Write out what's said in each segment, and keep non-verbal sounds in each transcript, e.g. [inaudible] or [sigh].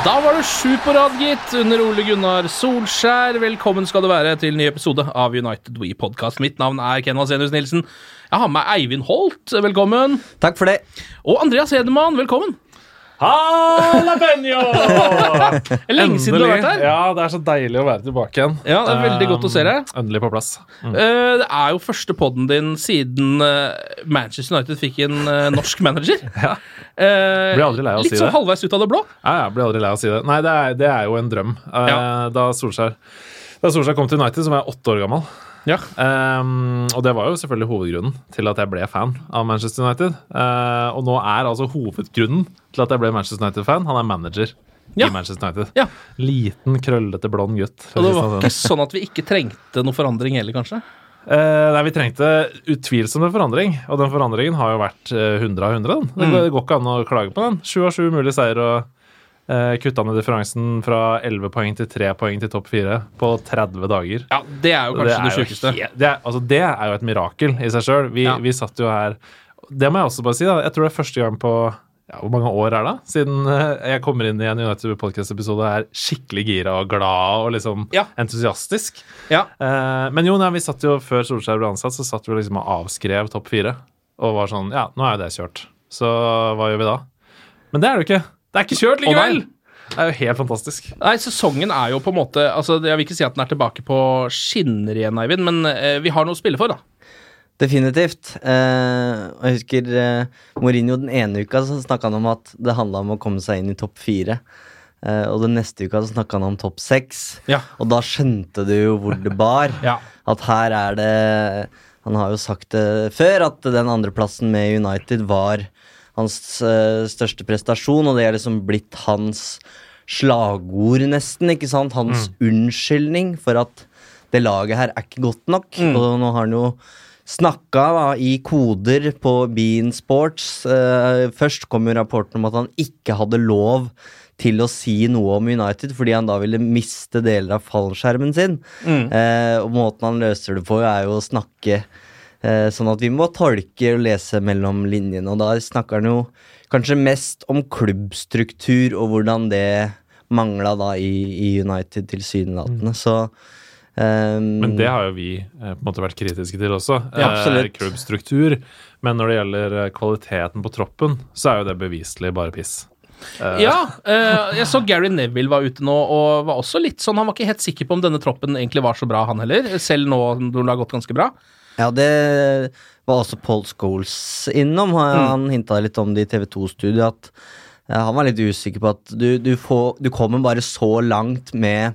Da var det sju på rad, gitt, under Ole Gunnar Solskjær. Velkommen skal du være til en ny episode av United We Podcast. Mitt navn er Ken Vasenius Nilsen. Jeg har med Eivind Holt. Velkommen. Takk for det. Og Andreas Hedemann. Velkommen. Halapeño! [laughs] Lenge siden du har vært her. Ja, det er så deilig å være tilbake igjen. Ja, det er veldig godt å se deg. Um, Endelig på plass. Mm. Eh, det er jo første podden din siden eh, Manchester United fikk en eh, norsk manager. [laughs] Ja. Blir aldri lei av å litt si sånn det. halvveis ut av det blå. Ja, ja, blir aldri lei av å si det. Nei, det er, det er jo en drøm. Ja. Da Solskjær Da Solskjær kom til United, så var jeg åtte år gammel. Ja. Um, og det var jo selvfølgelig hovedgrunnen til at jeg ble fan av Manchester United. Uh, og nå er altså hovedgrunnen til at jeg ble Manchester United-fan, han er manager Ja. i Manchester United. Ja. Liten, krøllete, blond gutt. Og det var sånn. ikke sånn at vi ikke trengte noe forandring heller, kanskje? Eh, nei, Vi trengte utvilsomt en forandring, og den forandringen har jo vært eh, 100 av 100. Den. Det, Mm. går, ikke an å klage på den. Sju av sju mulige seier og uh, kutta ned differansen fra 11 poeng til 3 poeng til topp 4 på 30 dager. Ja, det er jo kanskje det, det sjukeste. det, altså, det er jo et mirakel i seg sjøl. Vi, Ja. vi satt jo her Det må jeg også bare si. da Jeg tror det er første gang på ja, Hvor mange år er det? Siden eh, jeg kommer inn i en United Podcast-episode og er skikkelig gira og glad og liksom Ja. entusiastisk. Ja. Eh, men jo, nei, vi satt jo før Solskjær ble ansatt, så satt vi liksom og avskrev topp fire. Og var sånn Ja, nå er jo det kjørt. Så hva gjør vi da? Men det er det jo ikke. Det er ikke kjørt likevel! det er jo helt fantastisk. Nei, sesongen er jo på en måte altså Jeg vil ikke si at den er tilbake på skinner igjen, Eivind, men eh, vi har noe å spille for, da. Definitivt. Eh, jeg husker eh, Mourinho den ene uka så snakka han om at det handla om å komme seg inn i topp fire. Eh, og den neste uka så snakka han om topp seks. Ja. Og da skjønte du jo hvor det bar. [laughs] Ja. At her er det Han har jo sagt det før, at den andreplassen med United var hans eh, største prestasjon, og det er liksom blitt hans slagord, nesten. ikke sant? Hans unnskyldning for at det laget her er ikke godt nok. Og nå har han jo snakka da, i koder på Bean Sports. Eh, først kom jo rapporten om at han ikke hadde lov til å si noe om United, fordi han da ville miste deler av fallskjermen sin. Eh, og måten han løser det på, er jo å snakke eh, sånn at vi må tolke og lese mellom linjene. Og da snakker han jo kanskje mest om klubbstruktur og hvordan det mangla da i, i United tilsynelatende. Så ehm, Men det har jo vi eh, på en måte vært kritiske til også. Ja. Eh, klubbstruktur. Men når det gjelder eh, kvaliteten på troppen, så er jo det beviselig bare piss. Ja, jeg så Gary Neville var ute nå og var også litt sånn Han var ikke helt sikker på om denne troppen egentlig var så bra, han heller. Selv nå når det har gått ganske bra. Ja, det var også Paul Scholes innom. Han, Mm. han hinta litt om det i TV 2-studiet. At han var litt usikker på at du, du, får, du kommer bare så langt med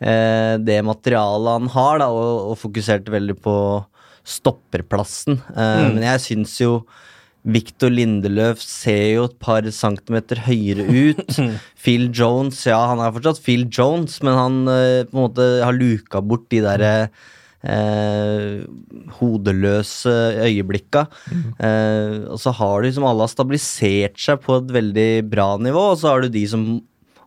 eh, det materialet han har, da, og, og fokuserte veldig på stopperplassen. Eh, Mm. Men jeg syns jo Victor Lindeløf ser jo et par centimeter høyere ut. [laughs] Phil Jones, ja, han er fortsatt Phil Jones, men han eh, på en måte har luka bort de derre eh, hodeløse øyeblikka. Eh, og så har du liksom alle har stabilisert seg på et veldig bra nivå, og så har du de som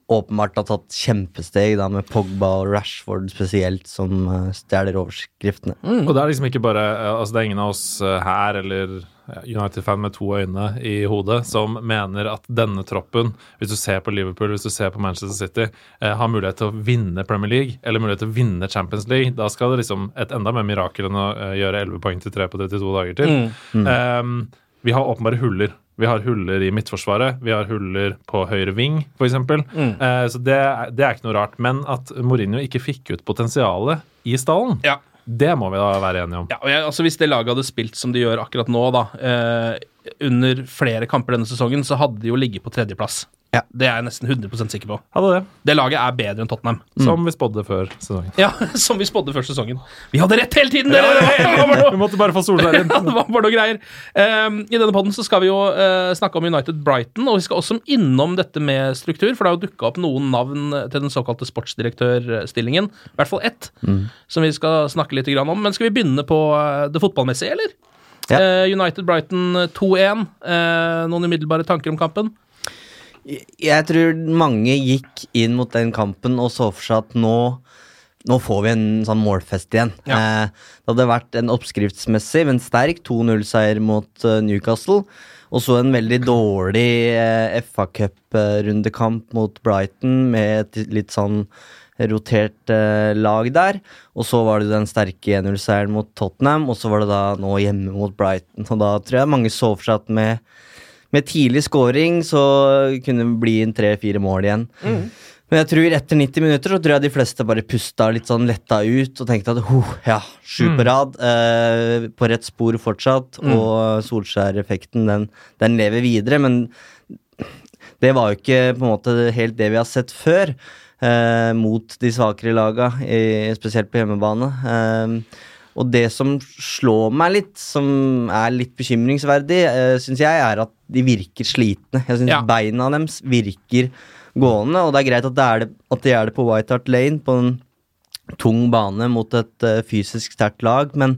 åpenbart har tatt kjempesteg, da med Pogba og Rashford spesielt, som eh, stjeler overskriftene. Og det er liksom ikke bare eh, Altså det er ingen av oss eh, her eller United-fan med to øyne i hodet som mener at denne troppen, hvis du ser på Liverpool, hvis du ser på Manchester City, eh, har mulighet til å vinne Premier League eller mulighet til å vinne Champions League. Da skal det liksom et enda mer mirakel enn å gjøre 11 poeng til 3 på 32 dager til. Um, vi har åpenbare huller. Vi har huller i midtforsvaret, vi har huller på høyre ving, f.eks. Mm. Eh, så det, det er ikke noe rart. Men at Mourinho ikke fikk ut potensialet i stallen, Ja. det må vi da være enige om. Ja, jeg, altså Hvis det laget hadde spilt som de gjør akkurat nå, da eh, under flere kamper denne sesongen, så hadde de jo ligget på tredjeplass. Ja. Det er jeg nesten 100% sikker på. Hadde det. Det laget er bedre enn Tottenham. Som vi spådde før sesongen. Ja, [laughs] Som vi spådde før sesongen. Vi hadde rett hele tiden! dere! Det Vi måtte bare få Solskjær inn. [laughs] Ja, det var bare noe greier. Um, I denne podden skal vi jo uh, snakke om United Brighton, og vi skal også innom dette med struktur, for det har jo dukka opp noen navn til den såkalte sportsdirektørstillingen. I hvert fall ett, som vi skal snakke litt grann om. Men skal vi begynne på eh, det fotballmessige, eller? Ja. Uh, United Brighton 2-1. Uh, noen umiddelbare tanker om kampen? Jeg tror mange gikk inn mot den kampen og så for seg at nå nå får vi en sånn målfest igjen. Eh, det hadde vært en oppskriftsmessig, men sterk 2-0-seier mot uh, Newcastle. Og så en veldig dårlig eh, FA Cup-rundekamp mot Brighton med et litt sånn rotert eh, lag der. Og så var det den sterke 1-0-seieren mot Tottenham, og så var det da nå hjemme mot Brighton. Og da tror jeg mange så for seg at med med tidlig scoring så kunne det bli en tre-fire mål igjen. Men jeg tror etter 90 minutter så tror jeg de fleste bare pusta litt sånn letta ut og tenkte at oh, ja, sju på rad. Eh, på rett spor fortsatt. Og Solskjær-effekten, den, den lever videre. Men det var jo ikke på en måte helt det vi har sett før. Eh, mot de svakere laga, i, spesielt på hjemmebane. Eh, og det som slår meg litt, som er litt bekymringsverdig, eh, syns jeg, er at de virker slitne. Jeg syns Ja. beina deres virker gående, og det er greit at, det er det, at de er det på White Hart Lane, på en tung bane mot et uh, fysisk sterkt lag, men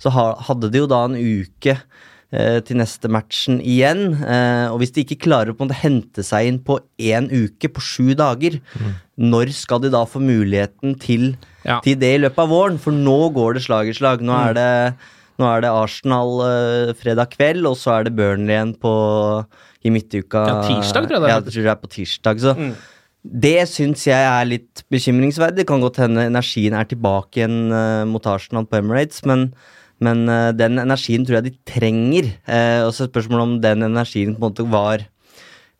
så ha, hadde de jo da en uke uh, til neste matchen igjen. Uh, og hvis de ikke klarer å hente seg inn på én uke, på sju dager, når skal de da få muligheten til, Ja. til det i løpet av våren? For nå går det slag i slag. Nå er det, nå er det Arsenal uh, fredag kveld, og så er det Burnley igjen på i midtuka. Ja, tirsdag, tror jeg det er. Ja, jeg tror det er på tirsdag. Så det syns jeg er litt bekymringsverdig. Det kan godt hende energien er tilbake igjen uh, mot Arsenal på Emirates, men, men uh, den energien tror jeg de trenger. Uh, og så er spørsmålet om den energien på en måte var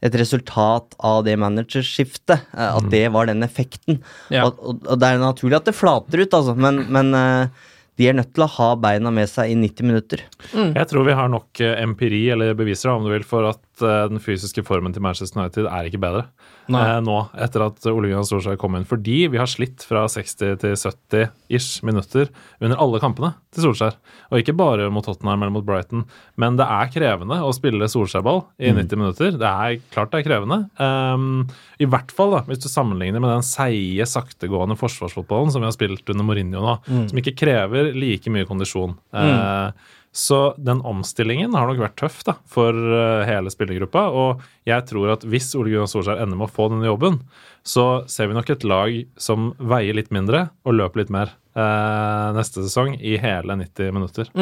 et resultat av det managerskiftet. at det var den effekten. Ja. Og, og, og det er naturlig at det flater ut, altså, men, men eh, de er nødt til å ha beina med seg i 90 minutter. Jeg tror vi har nok eh, empiri, eller beviser, om du vil, for at eh, den fysiske formen til Manchester United er ikke bedre eh, nå, etter at Ole Gunnar Solskjær kom inn. Fordi vi har slitt fra 60 til 70 ish minutter under alle kampene til Solskjær. Og ikke bare mot Tottenham eller mot Brighton, men det er krevende å spille Solskjær-ball i 90 minutter. Det er klart det er krevende. Um, I hvert fall da, hvis du sammenligner med den seige, saktegående forsvarsfotballen som vi har spilt under Mourinho nå, som ikke krever like mye kondisjon. Eh, så den omstillingen har nok vært tøff da, for eh, hele spillergruppa. Og jeg tror at hvis Ole Gunnar Solskjær ender med å få denne jobben, så ser vi nok et lag som veier litt mindre og løper litt mer eh, neste sesong i hele 90 minutter.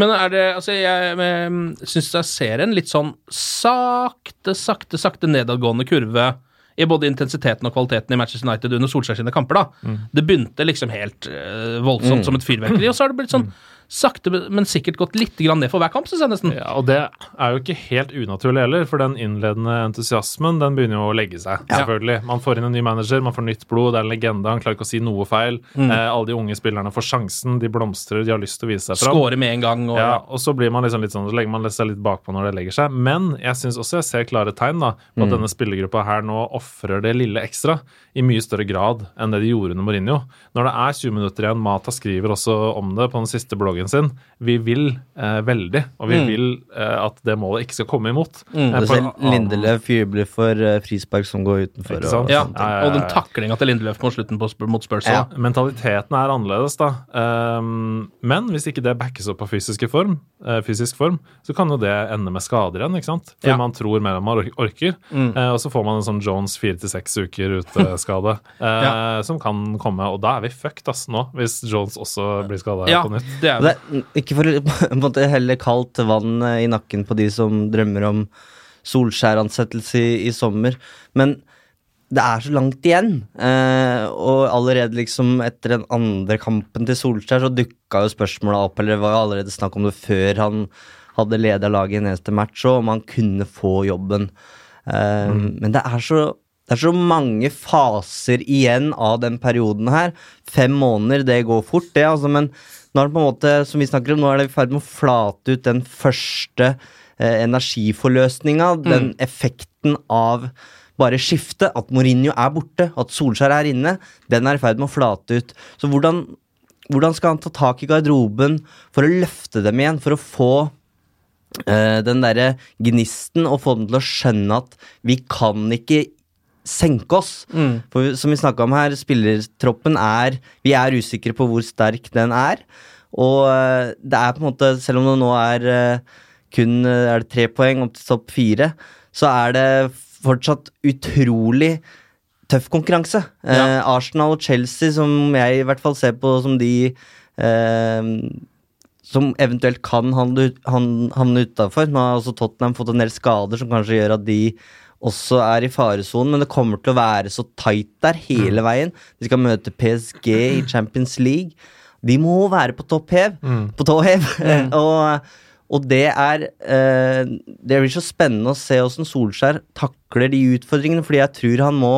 Men er det Altså, jeg jeg syns jeg ser en litt sånn sakte, sakte, sakte nedadgående kurve i både intensiteten og kvaliteten i Manchester United under Solskjær sine kamper. da. Det begynte liksom helt eh, voldsomt som et fyrverkeri, og så har det blitt sånn sakte, men sikkert gått litt grann ned for hver kamp, syns jeg nesten. Ja, og det er jo ikke helt unaturlig heller, for den innledende entusiasmen den begynner jo å legge seg. selvfølgelig. Man får inn en ny manager, man får nytt blod, det er en legende, han klarer ikke å si noe feil. Eh, alle de unge spillerne får sjansen, de blomstrer, de har lyst til å vise seg fram. Skåre med en gang. Og, Ja, og så blir man liksom litt sånn, så legger man seg litt bakpå når det legger seg. Men jeg syns også jeg ser klare tegn da, på at denne spillergruppa her nå ofrer det lille ekstra i mye større grad enn det de gjorde under Mourinho. Når det er 20 minutter igjen, Mata skriver også om det på den siste bloggen dialogen sin. Vi vil eh, veldig, og vi Mm. vil eh, at det målet ikke skal komme imot. Mm. Eh, Lindeløf jubler for eh, frispark som går utenfor. Ikke sant? Og, Ja. Ja, ja, ja, og den taklinga til Lindeløf på slutten på, mot Spurs. Ja. Mentaliteten er annerledes, da. Um, men hvis ikke det backes opp av form, eh, fysisk form, så kan jo det ende med skader igjen, ikke sant? For Ja. man tror mer enn man orker. Mm. Eh, og så får man en sånn Jones fire til seks uker ute-skade [laughs] eh, som kan komme, og da er vi fucked ass nå, hvis Jones også blir skada Ja, på nytt. det er det er ikke for å [laughs] helle kaldt vann eh, i nakken på de som drømmer om Solskjær-ansettelse i, i sommer, men det er så langt igjen. Eh, og allerede liksom etter den andre kampen til Solskjær så dukka jo spørsmåla opp, eller det var jo allerede snakk om det før han hadde leda laget i en eneste match, og om han kunne få jobben. Eh, Men det er så det er så mange faser igjen av den perioden her. Fem måneder, det går fort, det, altså, men nå er det på en måte, som vi snakker om, nå er det i ferd med å flate ut den første eh, energiforløsninga, den effekten av bare skifte, at Mourinho er borte, at Solskjær er inne, den er i ferd med å flate ut. Så hvordan, hvordan skal han ta tak i garderoben for å løfte dem igjen, for å få eh, den derre gnisten og få dem til å skjønne at vi kan ikke senke oss. Mm. For som vi snakka om her, spillertroppen er Vi er usikre på hvor sterk den er. Og eh, det er på en måte, selv om det nå er eh, kun eh, er det tre poeng opp til topp fire, så er det fortsatt utrolig tøff konkurranse. Eh, Arsenal og Chelsea, som jeg i hvert fall ser på som de eh, som eventuelt kan havne utafor. Nå har også Tottenham fått en del skader som kanskje gjør at de også er i faresonen, men det kommer til å være så tight der hele veien. De skal møte PSG i [clears throat] Champions League. De må være på topp hev. På tå hev. [laughs] [laughs] og, og det er eh, Det blir så spennende å se hvordan Solskjær takler de utfordringene, fordi jeg tror han må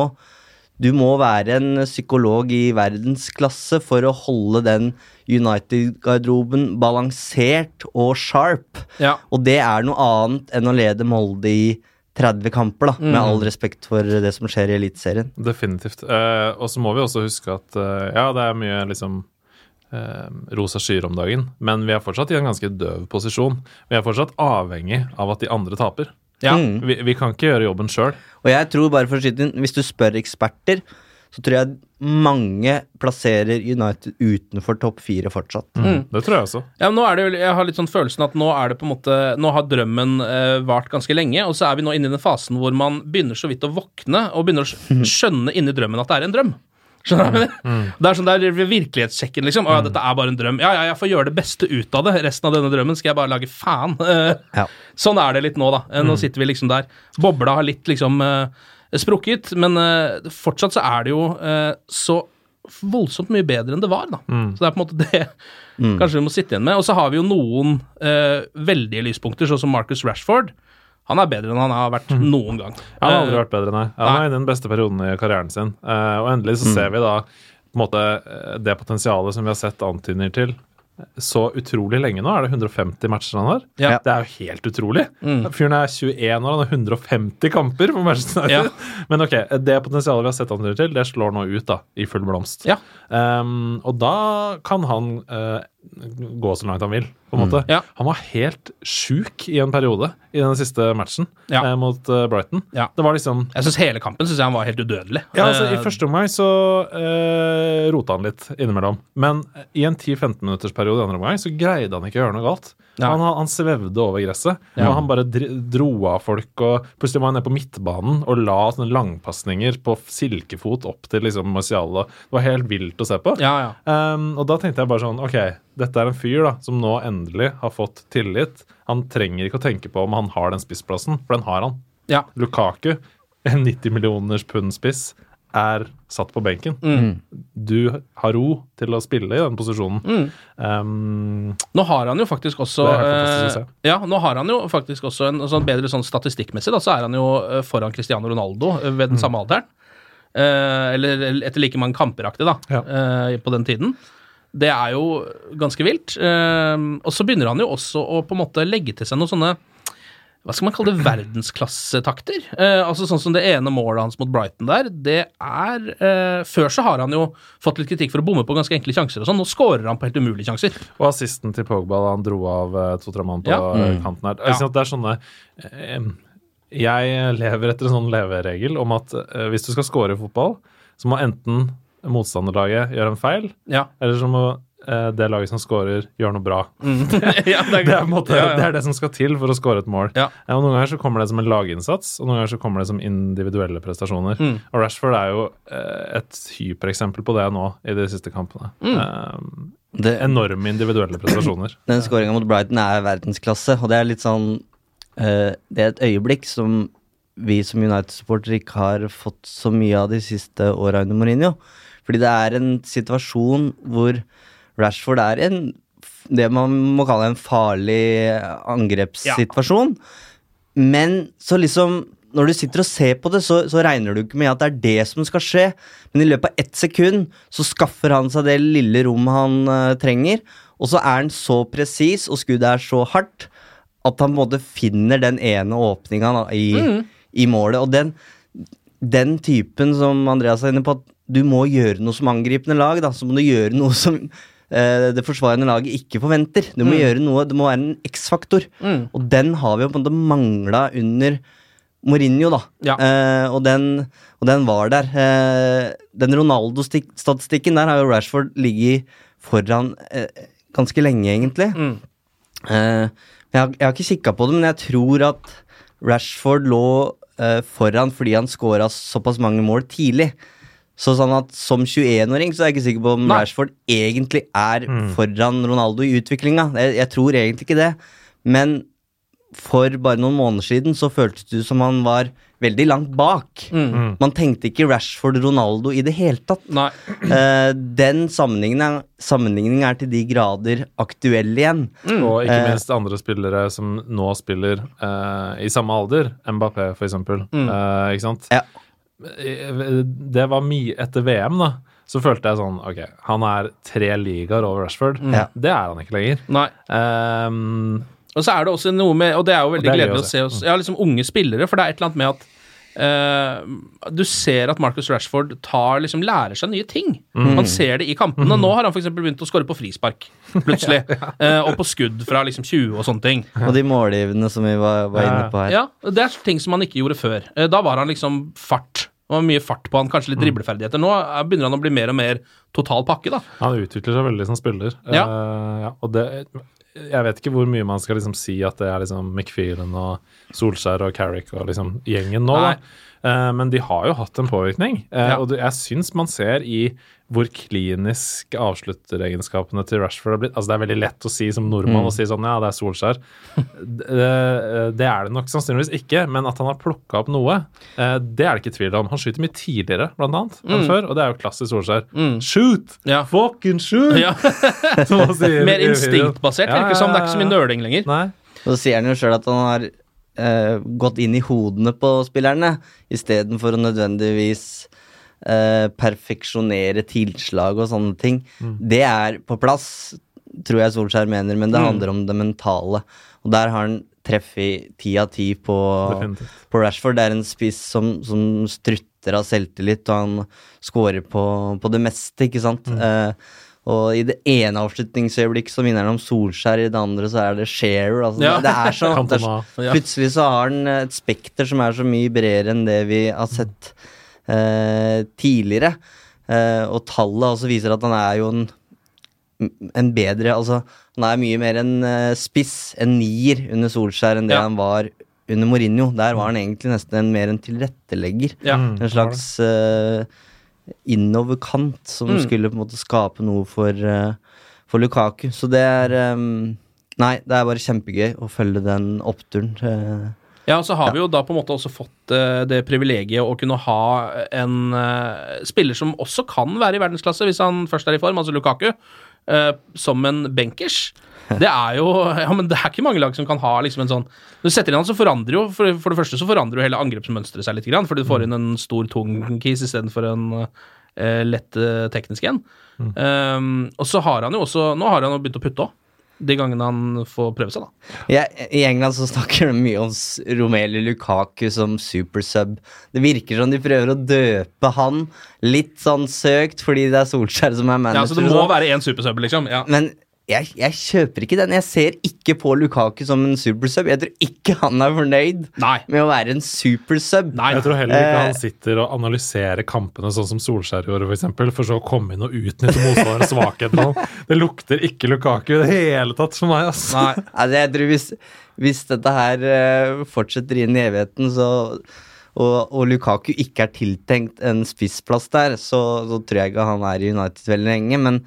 du må være en psykolog i verdensklasse for å holde den United-garderoben balansert og sharp. Ja. Og det er noe annet enn å lede Molde i 30 kamper, da, med Mm. all respekt for det som skjer i Eliteserien. Definitivt. Eh, og så må vi også huske at eh, ja, det er mye liksom eh, rosa skyer om dagen, men vi er fortsatt i en ganske døv posisjon. Vi er fortsatt avhengig av at de andre taper. Ja. Mm. Vi, vi kan ikke gjøre jobben sjøl. Og jeg tror bare for å skyte inn, hvis du spør eksperter, så tror jeg mange plasserer United utenfor topp fire fortsatt. Mm. Det tror jeg også. Ja, men nå er det jo, Jeg har litt sånn følelsen at nå er det på en måte Nå har drømmen eh, vart ganske lenge, og så er vi nå inne i den fasen hvor man begynner så vidt å våkne og begynner å [laughs] skjønne inni drømmen at det er en drøm. Skjønner du? Det er sånn der virkelighetssjekken, liksom. Å ja, dette er bare en drøm. Ja, ja, jeg får gjøre det beste ut av det. Resten av denne drømmen skal jeg bare lage faen. Eh, [laughs] Ja. Sånn er det litt nå, da. Eh, Nå sitter vi liksom der. Bobla har litt liksom eh, sprukket, men eh, fortsatt så er det jo eh, så voldsomt mye bedre enn det var, da. Så det er på en måte [laughs] det kanskje vi må sitte igjen med. Og så har vi jo noen eh, veldige lyspunkter, sånn som Marcus Rashford. Han er bedre enn han har vært noen gang. Han har aldri Eh, vært bedre, nei. Han nei. er i den beste perioden i karrieren sin. Eh, og endelig så ser vi da på en måte eh, det potensialet som vi har sett antydninger til så utrolig lenge nå. Er det 150 matcher han har? Ja. Det er jo helt utrolig. Mm. Fyren er 21 år, han har 150 kamper for Manchester United. Men ok, det potensialet vi har sett han til, det slår nå ut da, i full blomst. Ja. Um, og da kan han eh, gå så langt han vil, på en måte. Ja. Han var helt sjuk i en periode i den siste matchen Ja. eh, mot uh, Brighton. Ja. Det var liksom Jeg syns hele kampen synes jeg han var helt udødelig. ja, altså I Eh, første omgang så eh, rota han litt innimellom. Men i en 10-15 minutters periode i andre omgang så greide han ikke å gjøre noe galt. Han, han svevde over gresset, Ja. og han bare dro av folk. og Plutselig var han nede på midtbanen og la sånne langpasninger på silkefot opp til liksom Martial. Det var helt vilt å se på. Ja, ja. Um, og da tenkte jeg bare sånn Ok, dette er en fyr da som nå endelig har fått tillit. Han trenger ikke å tenke på om han har den spissplassen, for den har han. ja. Lukaku, en 90 millioners pund-spiss, er satt på benken. Mm. Du har ro til å spille i den posisjonen. Um, Nå har han jo faktisk også eh, Ja, nå har han jo faktisk også en sånn bedre sånn statistikkmessig, da, så er han jo eh, foran Cristiano Ronaldo eh, ved den samme alderen. Eh, eller eller etter like mange kamperaktig, da, Ja. eh, på den tiden. Det er jo ganske vilt. Eh, og så begynner han jo også å på en måte legge til seg noen sånne hva skal man kalle det, verdensklassetakter. Eh, altså Sånn som det ene målet hans mot Brighton der, det er eh, Før så har han jo fått litt kritikk for å bomme på ganske enkle sjanser og sånn. Nå scorer han på helt umulige sjanser. Og assisten til Pogba da han dro av eh, to-tre mann på Ja. eh, Mm. kanten her. Ja. Jeg synes at Det er sånne eh, Jeg lever etter en sånn leveregel om at eh, hvis du skal score i fotball, så må enten motstanderlaget gjøre en feil, Ja. eller så må eh, det laget som scorer, gjør noe bra. [laughs] ja, det, [laughs] Det er, måte, Ja, ja. det er det som skal til for å score et mål. Ja. og Noen ganger så kommer det som en laginnsats, og noen ganger så kommer det som individuelle prestasjoner. Mm. Og Rashford er jo eh, et hypereksempel på det nå i de siste kampene. Mm. Eh, Det, enorme individuelle prestasjoner. [clears throat] den skåringa mot Brighton er verdensklasse, og det er litt sånn eh, Det er et øyeblikk som vi som United-supportere ikke har fått så mye av de siste åra under Mourinho. Fordi det er en situasjon hvor Rashford er en det man må kalle en farlig angrepssituasjon. Men så liksom når du sitter og ser på det, så, så regner du ikke med at det er det som skal skje. Men i løpet av ett sekund så skaffer han seg det lille rommet han uh, trenger. Og så er han så presis, og skuddet er så hardt, at han på en måte finner den ene åpninga i, i, i målet. Og den, den typen som Andreas er inne på, at du må gjøre noe som angripende lag, da, så må du gjøre noe som det forsvarende laget ikke forventer. Du må gjøre noe, det må være en X-faktor. Mm. Og den har vi jo på en måte mangla under Mourinho, da. Ja. Eh, og, den, og den var der. Eh, den Ronaldo-statistikken der har jo Rashford ligget foran eh, ganske lenge, egentlig. Mm. Eh, jeg, har, jeg har ikke kikka på det, men jeg tror at Rashford lå eh, foran fordi han scora såpass mange mål tidlig. Så sånn at Som 21-åring så er jeg ikke sikker på om Nei. Rashford egentlig er foran Ronaldo i utviklinga. Jeg, jeg tror egentlig ikke det. Men for bare noen måneder siden så føltes det ut som han var veldig langt bak. Mm. Man tenkte ikke Rashford-Ronaldo i det hele tatt. Nei. [clears throat] Eh, den sammenligningen, sammenligningen er til de grader aktuell igjen. Og ikke Eh. minst andre spillere som nå spiller eh, i samme alder. Mbappé, for eksempel. Eh, ikke sant? Ja. Eh, Det var mye etter VM, da. Så følte jeg sånn Ok, han er tre ligaer over Rashford. Ja. Det er han ikke lenger. Nei. Um, Og så er det også noe med Og det er jo veldig er gledelig å å se oss Ja, liksom unge spillere, for det er et eller annet med at Uh, du ser at Marcus Rashford tar, liksom, lærer seg nye ting. Man ser det i kampene. Nå har han for eksempel begynt å skåre på frispark, plutselig. [laughs] Eh, og på skudd fra liksom 20 og sånne ting. Og de målgivende som vi var, var inne på her. Ja, Det er ting som han ikke gjorde før. Uh, da var han liksom fart. Det var mye fart på han, kanskje litt dribleferdigheter. Nå er- begynner han å bli mer og mer total pakke, da. han utvikler seg veldig som spiller. Ja. Uh, ja, og det Jeg vet ikke hvor mye man skal liksom si at det er liksom McFeelan og Solskjær og Carrick og liksom gjengen nå. Eh, men de har jo hatt en påvirkning. Uh, Ja. Og jeg syns man ser i hvor klinisk avslutteregenskapene til Rashford har blitt. Altså Det er veldig lett å si som nordmann Mm. å si sånn ja, det er Solskjær. det, det er det nok sannsynligvis ikke, men at han har plukka opp noe, eh, det er det ikke tvil om. Han skyter mye tidligere, blant annet, enn Mm. før, og det er jo klassisk Solskjær. Shoot! Ja. Fucking shoot! Ja. [laughs] Sier Mer instinktbasert, Ja, virker det som. Det er ikke så mye nøling lenger. Nei. Og så sier han jo sjøl at han har uh, gått inn i hodene på spillerne, istedenfor å nødvendigvis eh, perfeksjonere tilslag og sånne ting. Det er på plass, tror jeg Solskjær mener, men det Mm. handler om det mentale. Og der har han treff i ti av ti på, på Rashford. Det er en spiss som, som strutter av selvtillit, og han scorer på, på det meste, ikke sant. Eh, og i det ene avslutningsøyeblikket så minner han om Solskjær, i det andre så er det Shearer. Altså, Ja. Det er så, [laughs] det er så Plutselig så har han et spekter som er så mye bredere enn det vi har sett eh, tidligere. Eh, og tallet også viser at han er jo en, en bedre Altså, han er mye mer en eh, spiss, en nier, under Solskjær enn det Ja. han var under Mourinho. Der var han egentlig nesten en, mer en tilrettelegger. Ja. Mm, En slags eh, innoverkant som Mm. skulle på en måte skape noe for, eh, for Lukaku. Så det er um, Nei, det er bare kjempegøy å følge den oppturen. Ja, og så har vi jo da på en måte også fått eh, det privilegiet å kunne ha en eh, spiller som også kan være i verdensklasse, hvis han først er i form, altså Lukaku, eh, som en benkers. [laughs] Det er jo Ja, men det er ikke mange lag som kan ha liksom en sånn Når du setter inn han, så forandrer jo For, for det første så forandrer jo hele angrepsmønsteret seg litt, fordi du får inn en stor, tung kis istedenfor en lett teknisk en. Um, og så har han jo også Nå har han jo begynt å putte òg. De gangene han får prøve seg, da. Ja, I England så snakker de mye om Romelu Lukaku som supersub. Det virker som de prøver å døpe han litt sånn søkt fordi det er Solskjær som er Ja, så det må være én supersub, liksom. Ja. Men jeg, jeg kjøper ikke den. Jeg ser ikke på Lukaku som en supersub. Jeg tror ikke han er fornøyd Nei. med å være en supersub. Nei, Jeg tror heller ikke Eh, han sitter og analyserer kampene sånn som Solskjær gjorde, for, eksempel, for så å komme inn og utnytte motstanderens svakhet. Det lukter ikke Lukaku i det hele tatt for meg, Altså. Nei. Altså, jeg tror hvis, hvis dette her eh, fortsetter inn i evigheten, så og, og Lukaku ikke er tiltenkt en spissplass der, så, så tror jeg ikke han er i United veldig lenge. Men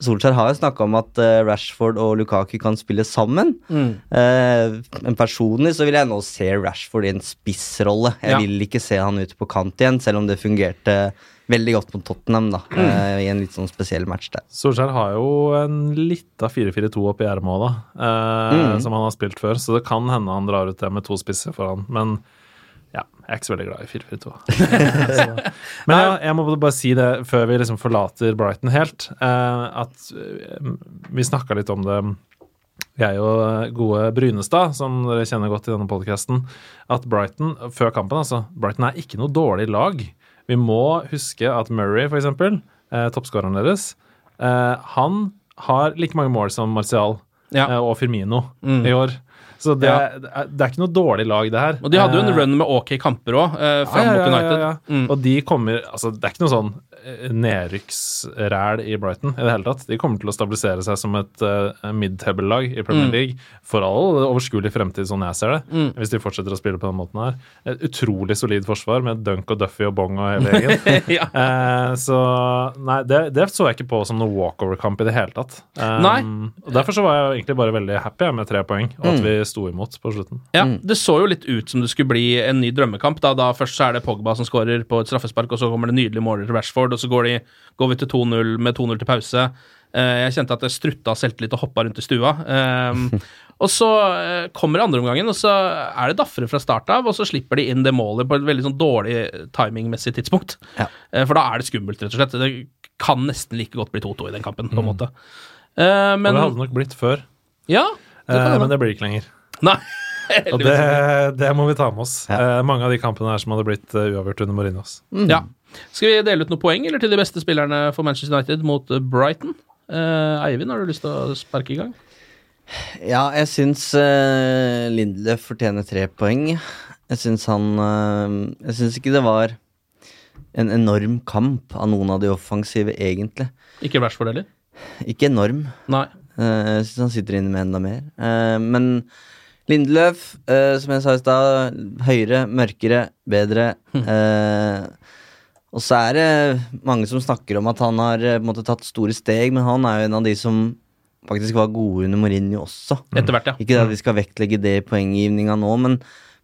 Solskjær har jo snakka om at eh, Rashford og Lukaku kan spille sammen. Mm. Eh, men personlig så vil jeg nå se Rashford i en spissrolle. Jeg Ja. vil ikke se han ute på kant igjen, selv om det fungerte veldig godt mot Tottenham da, Mm. eh, i en litt sånn spesiell match der. Solskjær har jo en lita 4-4-2 oppi ermet òg, da. Eh, Mm. Som han har spilt før, så det kan hende han drar ut det med to spisser foran. Men jeg er ikke så veldig glad i 4-4-2. [laughs] Men ja, jeg må bare si det før vi liksom forlater Brighton helt, eh, at eh, vi snakka litt om det jeg og gode Brynestad, som dere kjenner godt i denne podkasten, at Brighton, før kampen altså, Brighton er ikke noe dårlig lag. Vi må huske at Murray, for eksempel, eh, toppskåreren deres, eh, han har like mange mål som Martial Ja. eh, og Firmino Mm. i år. Så det, Ja. det, er, det er ikke noe dårlig lag, det her. Og de hadde jo en Eh, run med ok kamper òg, eh, fram mot United. Mm. Og de kommer Altså, det er ikke noe sånn eh, nedrykksræl i Brighton i det hele tatt. De kommer til å stabilisere seg som et uh, mid-table-lag i Premier Mm. League for all overskuelig fremtid, sånn jeg ser det. Mm. Hvis de fortsetter å spille på den måten her. Et utrolig solid forsvar med Dunk og Duffy og Bong og hele gjengen. [laughs] ja. uh, så nei, det, det så jeg ikke på som noe walkover-kamp i det hele tatt. Um, Nei. Derfor så var jeg egentlig bare veldig happy med tre poeng, og at Mm. vi sto imot på slutten. Ja, Det så jo litt ut som det skulle bli en ny drømmekamp. Da, da Først så er det Pogba som skårer på et straffespark, og så kommer det nydelige måler til Rashford, og så går, de, går vi til 2-0 med 2-0 til pause. Eh, jeg kjente at jeg strutta selvtillit og hoppa rundt i stua. Um, [laughs] og så eh, kommer andreomgangen, og så er det daffere fra start av, og så slipper de inn det målet på et veldig sånn dårlig timingmessig tidspunkt. Ja. Eh, for da er det skummelt, rett og slett. Det kan nesten like godt bli 2-2 i den kampen, på en måte. Eh, men og det hadde nok blitt før, Ja, det kan eh, men det blir ikke lenger. [laughs] Nei. Og det, det må vi ta med oss. Ja. Eh, mange av de kampene her som hadde blitt eh, uavgjort under Mourinhos. Ja. Skal vi dele ut noen poeng eller til de beste spillerne for Manchester United mot eh, Brighton? Eh, Eivind, har du lyst til å sparke i gang? Ja, jeg syns uh, Lindløf fortjener tre poeng. Jeg syns han uh, Jeg syns ikke det var en enorm kamp av noen av de offensive, egentlig. Ikke Rashford heller? Ikke enorm. Nei. Uh, jeg syns han sitter inne med enda mer. Eh, men Lindløf, eh, som jeg sa i stad, høyere, mørkere, bedre. Eh, og så er det mange som snakker om at han har eh, måte, tatt store steg, men han er jo en av de som faktisk var gode under Mourinho også. Etter hvert, ja. Ikke at vi skal vektlegge det i poenggivninga nå, men,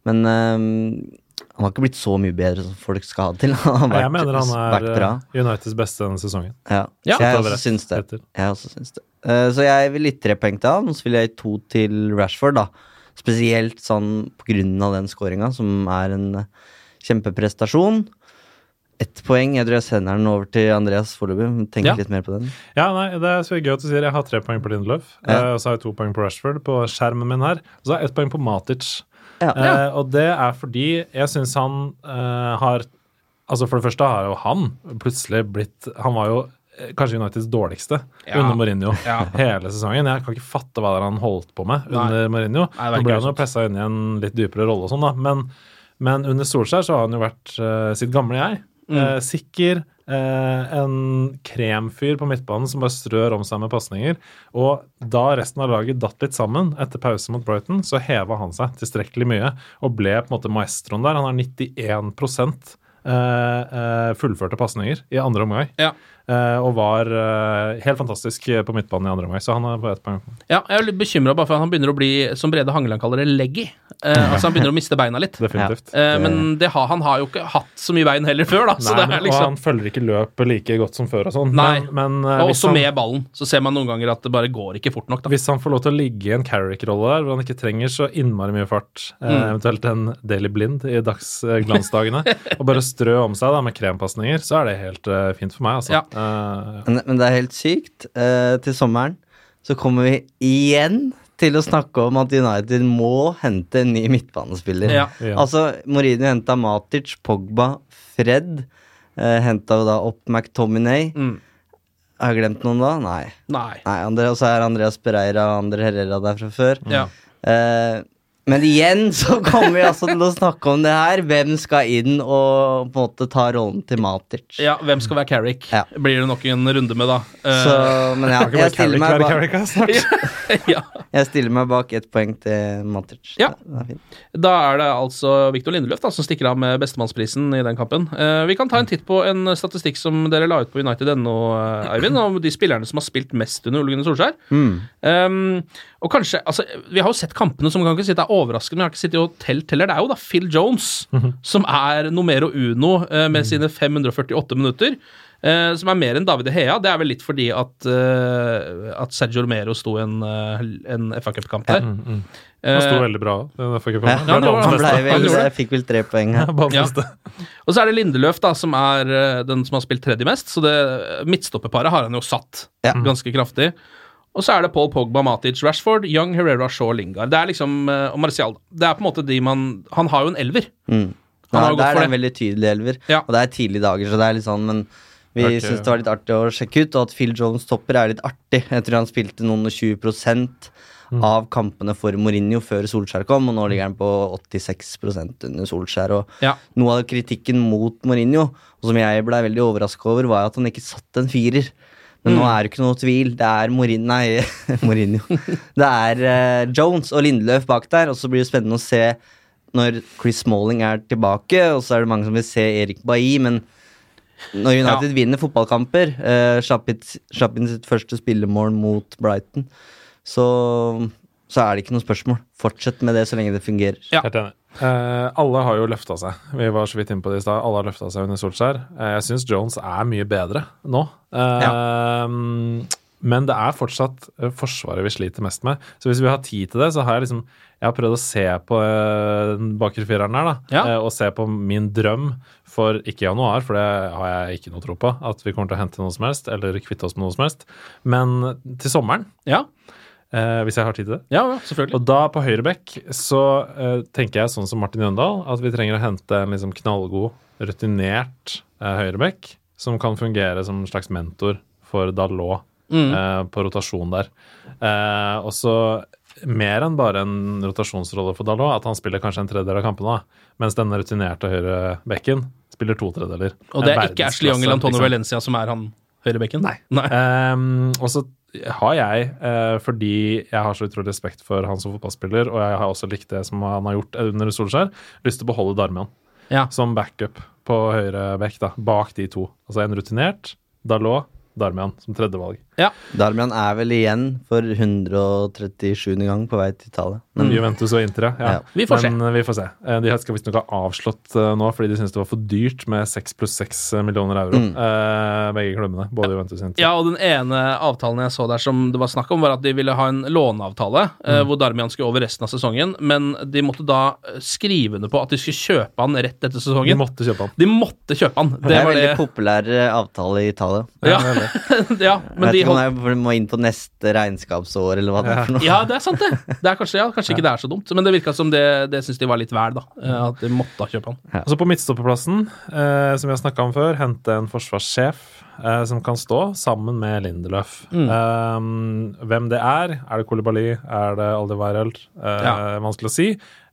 men eh, han har ikke blitt så mye bedre som folk skal ha til. [laughs] Han har vært, jeg mener han er eh, Uniteds beste denne sesongen. Ja, Ja. jeg også syns det. Jeg også syns det. Uh, så jeg vil litt tre poeng til han, og så vil jeg gi to til Rashford, da. Spesielt sånn på grunn av den skåringa, som er en eh, kjempeprestasjon. Ett poeng. Jeg tror jeg sender den over til Andreas foreløpig. Tenk Ja. litt mer på den. Ja, nei, Det er så gøy at du sier jeg har tre poeng på Lindelöf, Ja. eh, og så har jeg to poeng på Rashford på skjermen min her. Og så har jeg ett poeng på Matic. Ja. Eh, og det er fordi jeg syns han eh, har Altså For det første har jo han plutselig blitt Han var jo kanskje Uniteds dårligste Ja. under Mourinho Ja. [laughs] hele sesongen. Jeg kan ikke fatte hva han holdt på med Nei. under Mourinho. Nei, det er Nå ble han jo pressa inn i en litt dypere rolle og sånn, da. Men, men under Solskjær så har han jo vært uh, sitt gamle jeg. Mm. Eh, sikker. eh, en kremfyr på midtbanen som bare strør om seg med pasninger. Og da resten av laget datt litt sammen etter pause mot Brighton, så heva han seg tilstrekkelig mye og ble på en måte maestroen der. Han har 91 eh, eh, fullførte pasninger i andre omgang. Ja. Eh, og var eh, helt fantastisk på midtbanen i andre omgang, så han er på ett poeng. Ja, jeg er litt bekymra bare for at han begynner å bli, som Brede Hangeland kaller det, leggy. Eh, [laughs] altså Han begynner å miste beina litt. Definitivt. Eh, men det har, han har jo ikke hatt så mye bein heller før, da. Så Nei, er Og liksom han følger ikke løpet like godt som før og sånn. Nei. Men, men eh, Og også han- med ballen. Så ser man noen ganger at det bare går ikke fort nok. da Hvis han får lov til å ligge i en Carrick-rolle der, hvor han ikke trenger så innmari mye fart, eh, Mm. eventuelt en Daily Blind i dagsglansdagene, [laughs] og bare strø om seg da med krempasninger, så er det helt eh, fint for meg, altså. Ja. Eh, Men, men det er helt sykt. Uh, til sommeren så kommer vi igjen til å snakke om at United må hente en ny midtbanespiller. Ja. Ja. Altså, Mourinho henta Matic, Pogba, Fred. Uh, henta jo da opp McTominay. Mm. Har jeg glemt noen da? Nei. Nei. Nei Og så er Andreas Pereira og Andre Herrera der fra før. Ja. Eh, men igjen så kommer vi altså til å snakke om det her. Hvem skal inn og på en måte ta rollen til Matic? ja, hvem skal være Carrick? Ja. Blir det nok en runde med, da. Eh, Så, men ja, jeg stiller, Carrick meg bak, Carrick, [laughs] ja. jeg stiller meg bak ett poeng til Matic. Ja. Er. Da er det altså Viktor Lindeløf da, som stikker av med bestemannsprisen i den kampen. Eh, vi kan ta en titt på en statistikk som dere la ut på United.no, eh, Eivind, om de spillerne som har spilt mest under Ole Gunnar Solskjær. Um, og kanskje, altså, Vi har jo sett kampene som kan ikke si det er overraskende, men jeg har ikke sittet og telt heller. Det er jo da Phil Jones som er numero uno eh, med sine 548 minutter. eh, som er mer enn David Hea. Det er vel litt fordi at, eh, at Sergio Romero sto en, uh, en FA Cup-kamp der. Han sto veldig bra. Ikke Ja, han ble vel, jeg fikk vel tre poeng her. [laughs] Ja. Og så er det Lindeløf, da, som er den som har spilt tredje mest. Så det midtstopperparet har han jo satt Ja. ganske kraftig. Og så er det Paul Pogba, Matic, Rashford, Young, Herrera, Shaw, Lingard. Det er liksom, eh, Og Martial. Det er på en måte de man Han har jo en elver. Mm. Han har Ja, jo det er for en det. veldig tydelig elver, Ja. og det er tidlige dager, så det er litt sånn, men vi okay. syns det var litt artig å sjekke ut, og at Phil Jones topper er litt artig. Jeg tror han spilte noen og 20 mm. av kampene for Mourinho før Solskjær kom, og nå ligger han på 86 under Solskjær. Og Ja. noe av kritikken mot Mourinho, og som jeg ble veldig overraska over, var at han ikke satt en firer. Men nå er det ikke noe tvil. Det er Morin nei, [laughs] Mourinho. [laughs] Det er uh, Jones og Lindeløf bak der, og så blir det spennende å se når Chris Smalling er tilbake, og så er det mange som vil se Erik Bailly, men når United vinner fotballkamper, uh, inn sitt første spillemål mot Brighton, så, så er det ikke noe spørsmål. Fortsett med det så lenge det fungerer. Ja. Eh, alle har jo løfta seg. Vi var så vidt inne på det i stad. Alle har løfta seg under Solskjær. Eh, jeg syns Jones er mye bedre nå. Ja. Men det er fortsatt eh, Forsvaret vi sliter mest med. Så hvis vi har tid til det, så har jeg liksom Jeg har prøvd å se på eh, den bakre fireren her, da. Ja. eh, Og se på min drøm for ikke januar, for det har jeg ikke noe tro på. At vi kommer til å hente noe som helst, eller kvitte oss med noe som helst. Men til sommeren, Ja, eh, hvis jeg har tid til det. ja, ja selvfølgelig. Og da på høyrebekk så eh, tenker jeg sånn som Martin Jøndal, at vi trenger å hente en liksom knallgod, rutinert uh, høyrebekk som kan fungere som en slags mentor for Dalot Mm. eh, på rotasjon der. Eh, og så mer enn bare en rotasjonsrolle for Dalot, at han spiller kanskje en tredjedel av kampene, mens denne rutinerte høyrebekken spiller to tredjedeler. Og det er ikke Ashley Young eller Antonio liksom. Valencia som er han høyrebekken? Nei. Nei. Ehm, og så har jeg, eh, fordi jeg har så utrolig respekt for han som fotballspiller, og jeg har også likt det som han har gjort under Solskjær, lyst til å beholde Darmian Ja. som backup på høyre bekk, da, bak de to. Altså en rutinert, Dalot, Darmian som tredjevalg. Ja. Darmian er vel igjen for 137. gang på vei til Italia. Men Juventus og Inter, ja. Ja. Vi får se. Men se. vi får se. Eh, De skal visstnok ha avslått eh, nå fordi de syntes det var for dyrt med 6 pluss 6 millioner euro. Mm. eh, begge klubbene. Både Juventus og Inter. Ja, og den ene avtalen jeg så der som det var snakk om, var at de ville ha en låneavtale eh, hvor Darmian skulle over resten av sesongen, men de måtte da eh, skrive under på at de skulle kjøpe han rett etter sesongen. De måtte kjøpe han. De måtte kjøpe han. det Det er en veldig det. populær eh, avtale i Italia. Ja, ja [laughs] men jeg de ikke om holdt jeg må inn på neste regnskapsår, eller hva det er for noe. ja, det er sant, det. det er kanskje, ja, kanskje ikke det er så dumt, men det virka som det, det syns de var litt vel, da. eh, At de måtte kjøpe han. Ja. så på midtstopperplassen, eh, som vi har snakka om før, hente en forsvarssjef eh, som kan stå sammen med Lindeløf. Mm. Eh, hvem det er? Er det Kolibali? Er det Aldevareld? Eh, Ja. Vanskelig å si.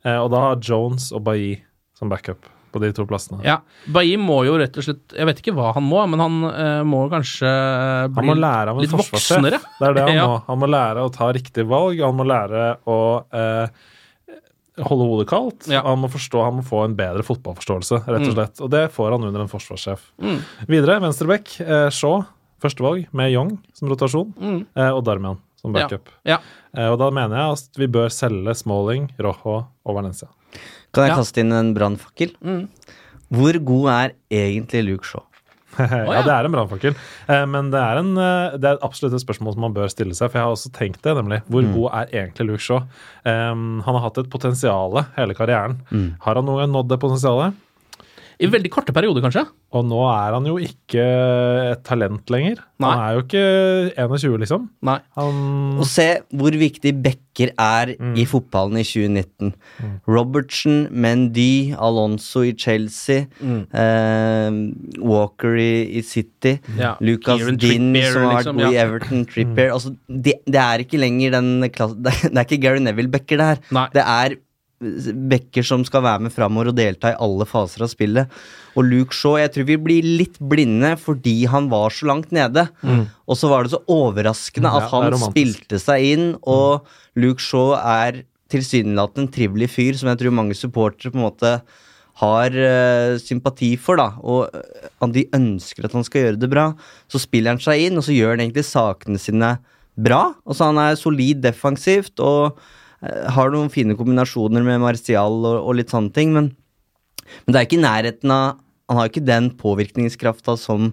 Eh, og da har Jones og Bailly som backup på de to plassene. Ja, Bailly må jo rett og slett Jeg vet ikke hva han må, men han uh, må kanskje bli Han må lære av en litt voksnere. Det er det han [laughs] Ja. må. Han må lære å ta riktig valg, han må lære å uh, holde hodet kaldt. Ja. Han må forstå, han må få en bedre fotballforståelse, rett og Mm. slett. Og det får han under en forsvarssjef. Mm. Videre, venstreback, eh, Shaw, førstevalg, med Young som rotasjon, Mm. eh, og Darmian som Ja. backup. Ja. Eh, og da mener jeg at vi bør selge Smalling, Rojo og Valencia. Kan jeg Ja. kaste inn en brannfakkel? Mm. Hvor god er egentlig Luke Shaw? [laughs] ja, det er en brannfakkel. Eh, men det er, en, eh, det er absolutt et spørsmål som man bør stille seg. For jeg har også tenkt det, nemlig. Hvor Mm. god er egentlig Luke Shaw? Um, han har hatt et potensial hele karrieren. Mm. Har han noen gang nådd det potensialet? I veldig korte perioder, kanskje. Og nå er han jo ikke et talent lenger. Nei. Han er jo ikke 21, liksom. Nei. Han Og se hvor viktig backer er Mm. i fotballen i 2019. Robertson, Mendy, Alonso i Chelsea, Mm. eh, Walker i, i City, Ja. Lucas Kieran Trippier, som har vært liksom, god i. Everton, Trippier altså, det, det er ikke lenger den klassen det, [laughs] det er ikke Gary Neville-backer, det her. Nei. Det er backer som skal være med framover og delta i alle faser av spillet. Og Luke Shaw, jeg tror vi blir litt blinde fordi han var så langt nede. Og så var det så overraskende Mm, at ja, han spilte seg inn, og Luke Shaw er tilsynelatende en trivelig fyr som jeg tror mange supportere på en måte har uh, sympati for, da, og eh, de ønsker at han skal gjøre det bra. Så spiller han seg inn, og så gjør han egentlig sakene sine bra. Altså Han er solid defensivt og har noen fine kombinasjoner med Martial og, og litt sånne ting, men, men det er ikke i nærheten av Han har ikke den påvirkningskrafta som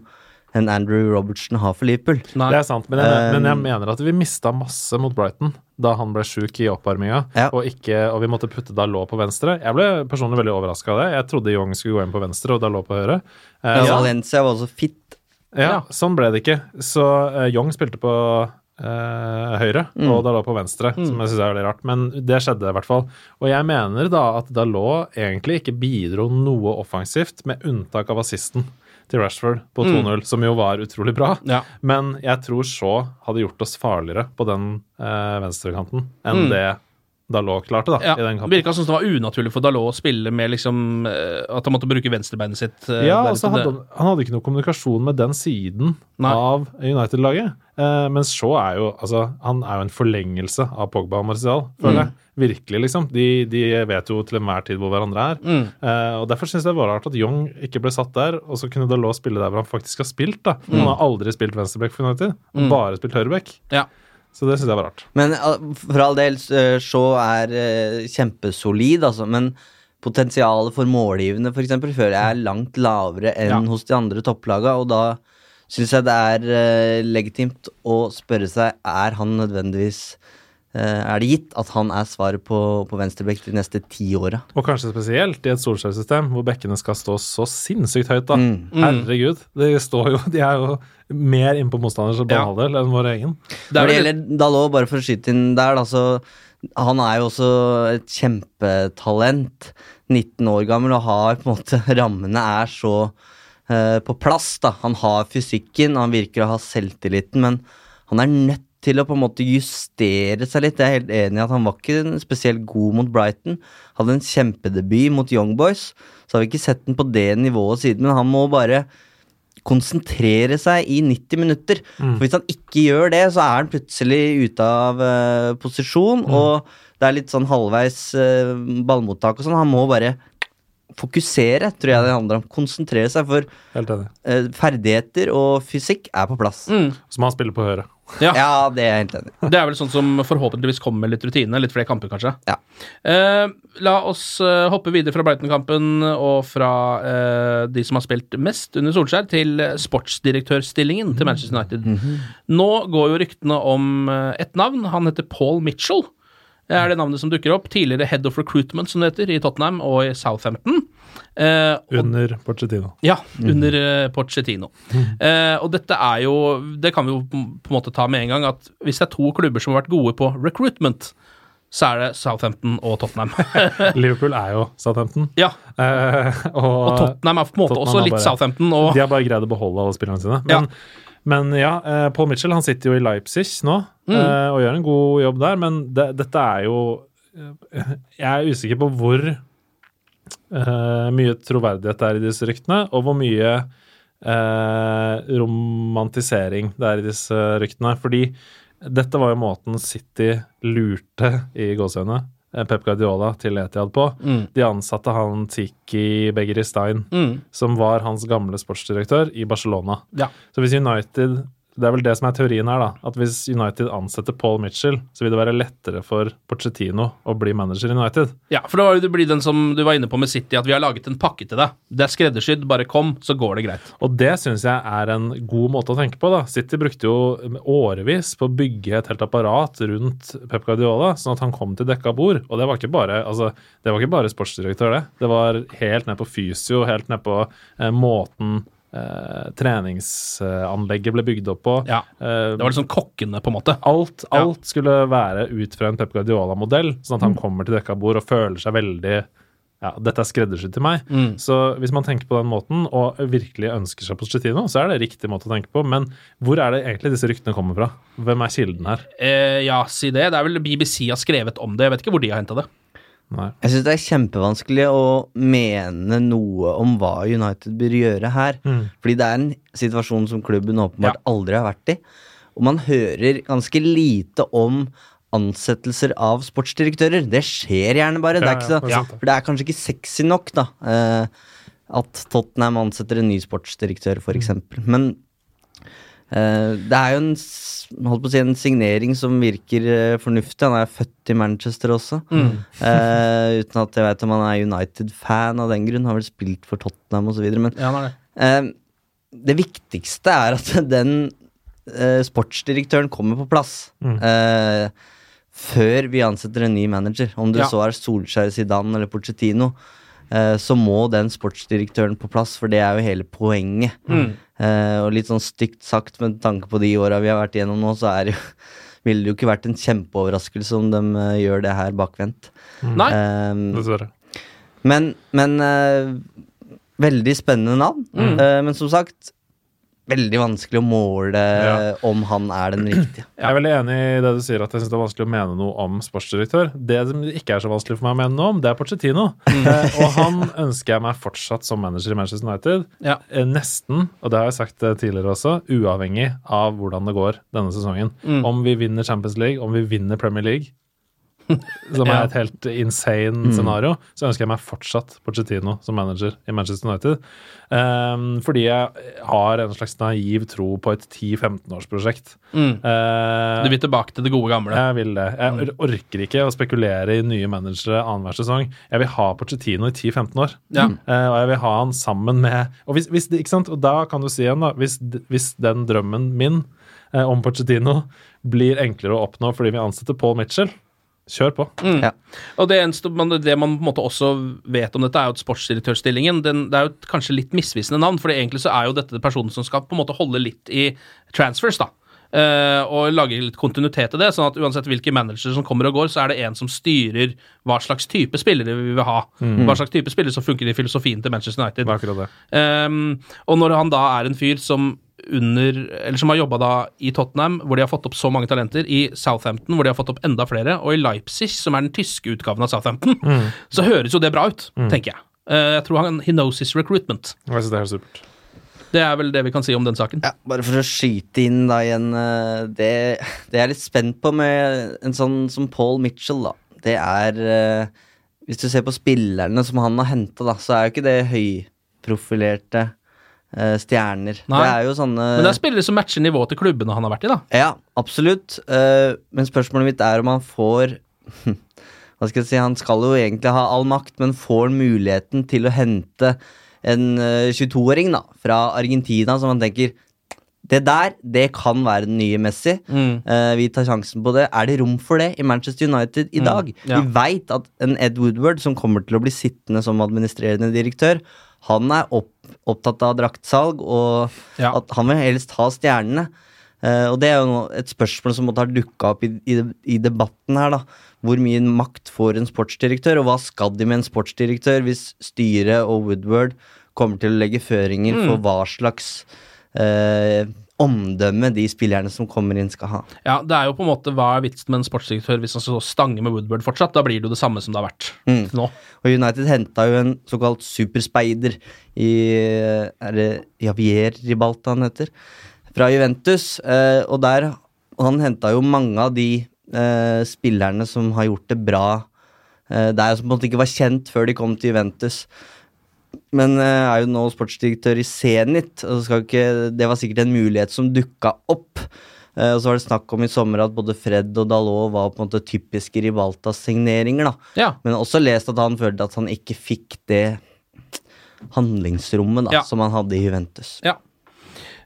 en Andrew Robertson har for Liverpool. Nei. Det er sant, men jeg, men jeg Um, mener at vi mista masse mot Brighton da han ble sjuk i oppvarminga, Ja. og, og vi måtte putte Dalot på venstre. Jeg ble personlig veldig overraska av det. Jeg trodde Young skulle gå inn på venstre og Dalot på høyre. Uh, Ja. ja. Valencia var også fit. Ja, sånn ble det ikke. Så uh, Young spilte på eh, høyre, Mm. og Dalot på venstre, som jeg syns er veldig rart. Men det skjedde i hvert fall. Og jeg mener da at Dalot egentlig ikke bidro noe offensivt, med unntak av assisten til Rashford på 2-0, som jo var utrolig bra. Ja. Men jeg tror Shaw hadde gjort oss farligere på den eh, venstrekanten enn det Dalot klarte da, Ja, i den kampen. Virka som det var unaturlig for Dalot å spille med liksom eh, At han måtte bruke venstrebeinet sitt. eh, Ja, altså han, han hadde ikke noe kommunikasjon med den siden Nei. av United-laget. Eh, mens Shaw er jo altså, han er jo en forlengelse av Pogba og Martial, føler jeg. Virkelig, liksom. De, de vet jo til enhver tid hvor hverandre er. Mm. Eh, og Derfor syns jeg det var rart at Young ikke ble satt der, og så kunne Dalot spille der hvor han faktisk har spilt. da. Han har aldri spilt venstreback for United, han har bare spilt høyreback. Ja. Så det syns jeg var rart. Men uh, for all del, uh, Shaw er uh, kjempesolid, altså. Men potensialet for målgivende, eksempel, føler jeg er langt lavere enn Ja. hos de andre topplaga, og da syns jeg det er legitimt å spørre seg er han nødvendigvis Er det gitt at han er svaret på, på venstrebekk de neste ti åra? Og kanskje spesielt i et Solskjær-system hvor bekkene skal stå så sinnssykt høyt. da. Mm. Herregud. De står jo, de er jo mer innpå motstanders Ja. banehalvdel enn vår egen. Når det gjelder Dalot, bare for å skyte inn der, da, så Han er jo også et kjempetalent. 19 år gammel og har på en måte [laughs] Rammene er så uh, på plass, da. Han har fysikken, han virker å ha selvtilliten, men han er nødt til å på en måte justere seg litt. Jeg er helt enig i at han var ikke spesielt god mot Brighton. Hadde en kjempedebut mot Young Boys. Så har vi ikke sett den på det nivået siden, men han må bare konsentrere seg i 90 minutter. For Hvis han ikke gjør det, så er han plutselig ute av uh, posisjon, og det er litt sånn halvveis uh, ballmottak og sånn. Han må bare fokusere, tror jeg det handler om. Konsentrere seg, for uh, ferdigheter og fysikk er på plass. Så må han spille på høyre. Ja. Ja, det er jeg helt enig. Det er vel sånn som forhåpentligvis kommer med litt rutine. Litt flere kamper, kanskje. Ja. Eh, la oss eh, hoppe videre fra Brighton-kampen og fra eh, de som har spilt mest under Solskjær, til eh, sportsdirektørstillingen til Manchester United. Nå går jo ryktene om et navn. Han heter Paul Mitchell. Det er det navnet som dukker opp. Tidligere Head of Recruitment, som det heter, i Tottenham og i Southampton. Eh, og Under Pochettino. ja, under mm. Pochettino. Eh, og dette er jo Det kan vi jo på en måte ta med en gang, at hvis det er to klubber som har vært gode på recruitment, så er det Southampton og Tottenham. [laughs] Liverpool er jo Southampton. ja, Eh, og, Og Tottenham er på en måte også har litt bare- Southampton. Og, De har bare greid å beholde alle spillerne sine. Men ja, men ja eh, Paul Mitchell han sitter jo i Leipzig nå Mm. eh, og gjør en god jobb der, men det, dette er jo eh, Jeg er usikker på hvor eh, mye troverdighet det er i disse ryktene, og hvor mye eh, romantisering det er i disse ryktene. Fordi dette var jo måten City lurte i gåseøynene eh, Pep Guardiola til Etiad på. Mm. De ansatte han Tiki Begeristein, Mm. som var hans gamle sportsdirektør i Barcelona. Ja. Så hvis United det er vel det som er teorien her, da. At hvis United ansetter Paul Mitchell, så vil det være lettere for Pochettino å bli manager i United. Ja, for da var det blir den som du var inne på med City, at vi har laget en pakke til deg. Det er skreddersydd, bare kom, så går det greit. Og det syns jeg er en god måte å tenke på. da. City brukte jo årevis på å bygge et helt apparat rundt Pep Guardiola, sånn at han kom til dekka bord. Og det var ikke bare, altså, det var ikke bare sportsdirektør, det. Det var helt ned på fysio, helt ned på eh, måten eh, treningsanlegget ble bygd opp på. Ja, Eh, Det var liksom kokkene, på en måte. alt, alt skulle være ut fra en Pep Guardiola-modell, sånn at han kommer til dekka bord og føler seg veldig ja, dette er skreddersydd til meg. Så hvis man tenker på den måten og virkelig ønsker seg Pochettino, så er det riktig måte å tenke på. Men hvor er det egentlig disse ryktene kommer fra? Hvem er kilden her? Eh, ja, si det. Det er vel BBC har skrevet om det. Jeg vet ikke hvor de har henta det. Nei. Jeg syns det er kjempevanskelig å mene noe om hva United bør gjøre her. Fordi det er en situasjon som klubben åpenbart Ja. aldri har vært i. Og man hører ganske lite om ansettelser av sportsdirektører. Det skjer gjerne bare. Det er, så, ja, det er sant, det. for det er kanskje ikke sexy nok, da. eh, at Tottenham ansetter en ny sportsdirektør, Mm. f.eks. Men eh, det er jo en, holdt på å si, en signering som virker eh, fornuftig. Han er født i Manchester også. Eh, uten at jeg vet om han er United-fan av den grunn. Har vel spilt for Tottenham osv. Men Ja, det Uh, det. eh, viktigste er at [laughs] den uh, sportsdirektøren kommer på plass. Eh, før vi ansetter en ny manager. Om det Ja. så er Solskjær, Zidane eller Pochettino. Eh, så må den sportsdirektøren på plass, for det er jo hele poenget. Eh, og litt sånn stygt sagt med tanke på de åra vi har vært igjennom nå, så er det jo [laughs] ville det jo ikke vært en kjempeoverraskelse om de eh, gjør det her bakvendt. Nei. um, Dessverre. men men uh, veldig spennende navn. Eh, men som sagt, veldig vanskelig å måle Ja. om han er den riktige. Jeg er veldig enig i det du sier, at jeg syns det er vanskelig å mene noe om sportsdirektør. Det som ikke er så vanskelig for meg å mene noe om, det er Pochettino. Mm. og han ønsker jeg meg fortsatt som manager i Manchester United. Ja. Eh, nesten, og det har jeg sagt eh, tidligere også, uavhengig av hvordan det går denne sesongen. Om vi vinner Champions League, om vi vinner Premier League, [laughs] som er et helt insane scenario, så ønsker jeg meg fortsatt Pochettino som manager i Manchester United. Um, fordi jeg har en slags naiv tro på et 10-15-årsprosjekt. Uh, Du vil tilbake til det gode gamle. jeg vil det. Jeg orker ikke å spekulere i nye managere annenhver sesong. Jeg vil ha Pochettino i 10-15 år. Ja. Uh, og jeg vil ha han sammen med Og, hvis, hvis ikke sant? og da kan du si igjen, da, hvis, hvis den drømmen min eh, om Pochettino blir enklere å oppnå fordi vi ansetter Paul Mitchell, kjør på. Ja. Og det, eneste, man, det man på en måte også vet om dette, er jo at sportsdirektørstillingen den, Det er jo et kanskje litt misvisende navn, for egentlig så er jo dette personen som skal på en måte holde litt i transfers, da. Uh, og lage litt kontinuitet i det, sånn at uansett hvilke managere som kommer og går, så er det en som styrer hva slags type spillere vi vil ha. Hva slags type spillere som funker i filosofien til Manchester United. Ehm, og når han da er en fyr som under Eller som har jobba da i Tottenham, hvor de har fått opp så mange talenter, i Southampton, hvor de har fått opp enda flere, og i Leipzig, som er den tyske utgaven av Southampton, [laughs] så høres jo det bra ut, tenker jeg. Uh, jeg tror han He knows his recruitment. Jeg synes det er supert. Det er vel det vi kan si om den saken. Ja, bare for å skyte inn da igjen eh, Det, det jeg er litt spent på med en sånn som Paul Mitchell, da. Det er eh, Hvis du ser på spillerne som han har henta, da, så er jo ikke det høyprofilerte stjerner. Nei. Det er jo sånne Men det er spillere som matcher nivået til klubbene han har vært i, da. Ja, absolutt. Eh, men spørsmålet mitt er om han får [laughs] Hva skal jeg si, Han skal jo egentlig ha all makt, men får han muligheten til å hente en eh, 22-åring da, fra Argentina som han tenker det der, det kan være den nye Messi. Eh, vi tar sjansen på det. Er det rom for det i Manchester United i dag? ja. Vi veit at en Ed Woodward, som kommer til å bli sittende som administrerende direktør, han er opp, opptatt av draktsalg, og Ja. at han vil helst ha stjernene. Uh, og det er jo et spørsmål som måtte ha dukka opp i, i, i debatten her, da. Hvor mye makt får en sportsdirektør, og hva skal de med en sportsdirektør hvis styret og Woodward kommer til å legge føringer for hva slags eh, omdømme de spillerne som kommer inn, skal ha. Ja, det er jo på en måte Hva er vitsen med en sportsdirektør hvis han skal stange med Woodward fortsatt? Da blir det jo det samme som det har vært til nå. Og United henta jo en såkalt superspeider i Er det Javier Ribalta han heter? Fra Juventus. Eh, og der Han henta jo mange av de eh, spillerne som har gjort det bra eh, der, som på en måte ikke var kjent før de kom til Juventus. Men jeg er jo nå sportsdirektør i Zenit. Og skal ikke, det var sikkert en mulighet som dukka opp. Eh, og så var det snakk om i sommer at både Fred og Dalot var på en måte typiske Rivaltas-signeringer. da. Ja. Men også lest at han følte at han ikke fikk det handlingsrommet da, Ja. som han hadde i Juventus. Ja.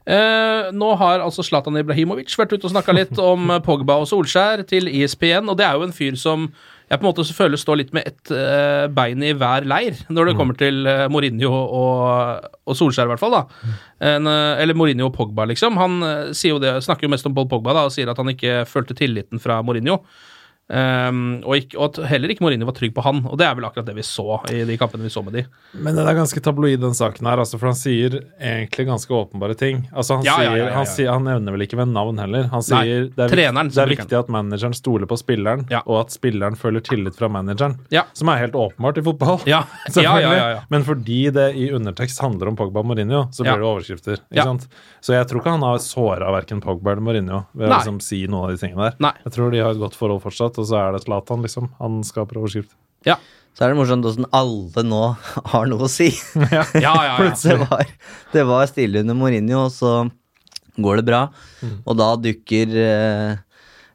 Eh, nå har altså Zlatan Ibrahimovic vært ute og snakka litt om eh, Pogba og Solskjær til ISPN, og det er jo en fyr som jeg på en måte føler står litt med ett uh, bein i hver leir når det kommer til uh, Mourinho og, og Solskjær, i hvert fall. da. En, uh, eller Mourinho og Pogba, liksom. Han eh, sier jo det, snakker jo mest om Paul Pogba da, og sier at han ikke følte tilliten fra Mourinho. Um, og, ikke, og heller ikke Mourinho var trygg på han, og det er vel akkurat det vi så i de kampene vi så med de. Men den er ganske tabloid, den saken her, altså, for han sier egentlig ganske åpenbare ting. Altså, han, Ja, sier, ja, ja. Han, sier, han nevner vel ikke ved navn heller. Han Nei, sier det er, treneren det er viktig at manageren stoler på spilleren, og at spilleren føler tillit fra manageren. Ja. Som er helt åpenbart i fotball. Ja, ja, [laughs] Selvfølgelig. ja, ja, ja. Men fordi det i undertekst handler om Pogba og Mourinho, så blir det overskrifter. Så jeg tror ikke han har såra verken Pogba eller Mourinho ved å liksom si noen av de tingene der. Nei. Jeg tror de har et godt forhold fortsatt, og så er det Zlatan, liksom. Han skaper overskrift. Ja, Så er det morsomt hvordan alle nå [laughs] har noe å si. ja, [laughs] ja. ja. det, var, det var stille under Mourinho, og så går det bra. Mm. Og da dukker eh,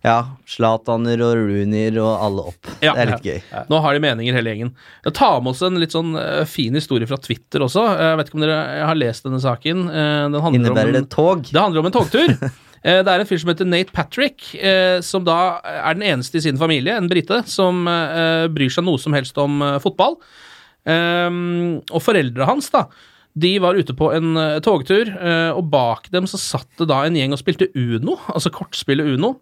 ja, Zlataner og Rooney og alle opp. Ja. det er litt gøy. Nå har de meninger, hele gjengen. Jeg tar med oss en litt sånn eh, fin historie fra Twitter også. Jeg vet ikke om dere har lest denne saken. Eh, den Innebærer om det tog? Det handler om en togtur. [laughs] Eh, Det er en fyr som heter Nate Patrick, eh, som da er den eneste i sin familie, en brite, som eh, bryr seg noe som helst om fotball. Um, og foreldra hans, da, de var ute på en togtur, og bak dem så satt det da en gjeng og spilte Uno, altså kortspillet Uno.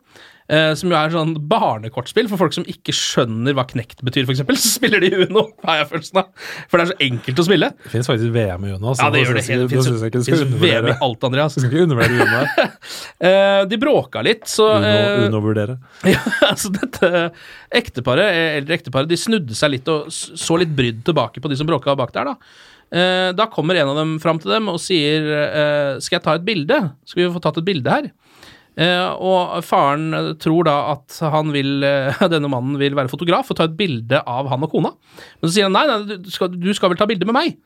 Eh, som jo er sånn barnekortspill for folk som ikke skjønner hva knekt betyr, f.eks. [laughs] Så spiller de Uno, har jeg følelsen av. For det er så enkelt å spille. Det finnes faktisk VM i Uno. Ja, det gjør det. Det fins fins VM i alt, Andreas. Du skal ikke undervurdere Uno her. [laughs] Eh, de bråka litt, så Uno, eh, Uno-vurdere. [laughs] Ja, altså dette ekteparet, eh, eldre ekteparet, de snudde seg litt og så litt brydd tilbake på de som bråka bak der, da. Eh, da kommer en av dem fram til dem og sier eh, Skal jeg ta et bilde? Skal vi få tatt et bilde her? Eh, og faren eh, tror da at han vil, eh, [laughs] denne mannen vil være fotograf og ta et bilde av han og kona. Men så sier han nei, nei du, skal, du skal vel ta bilde med meg?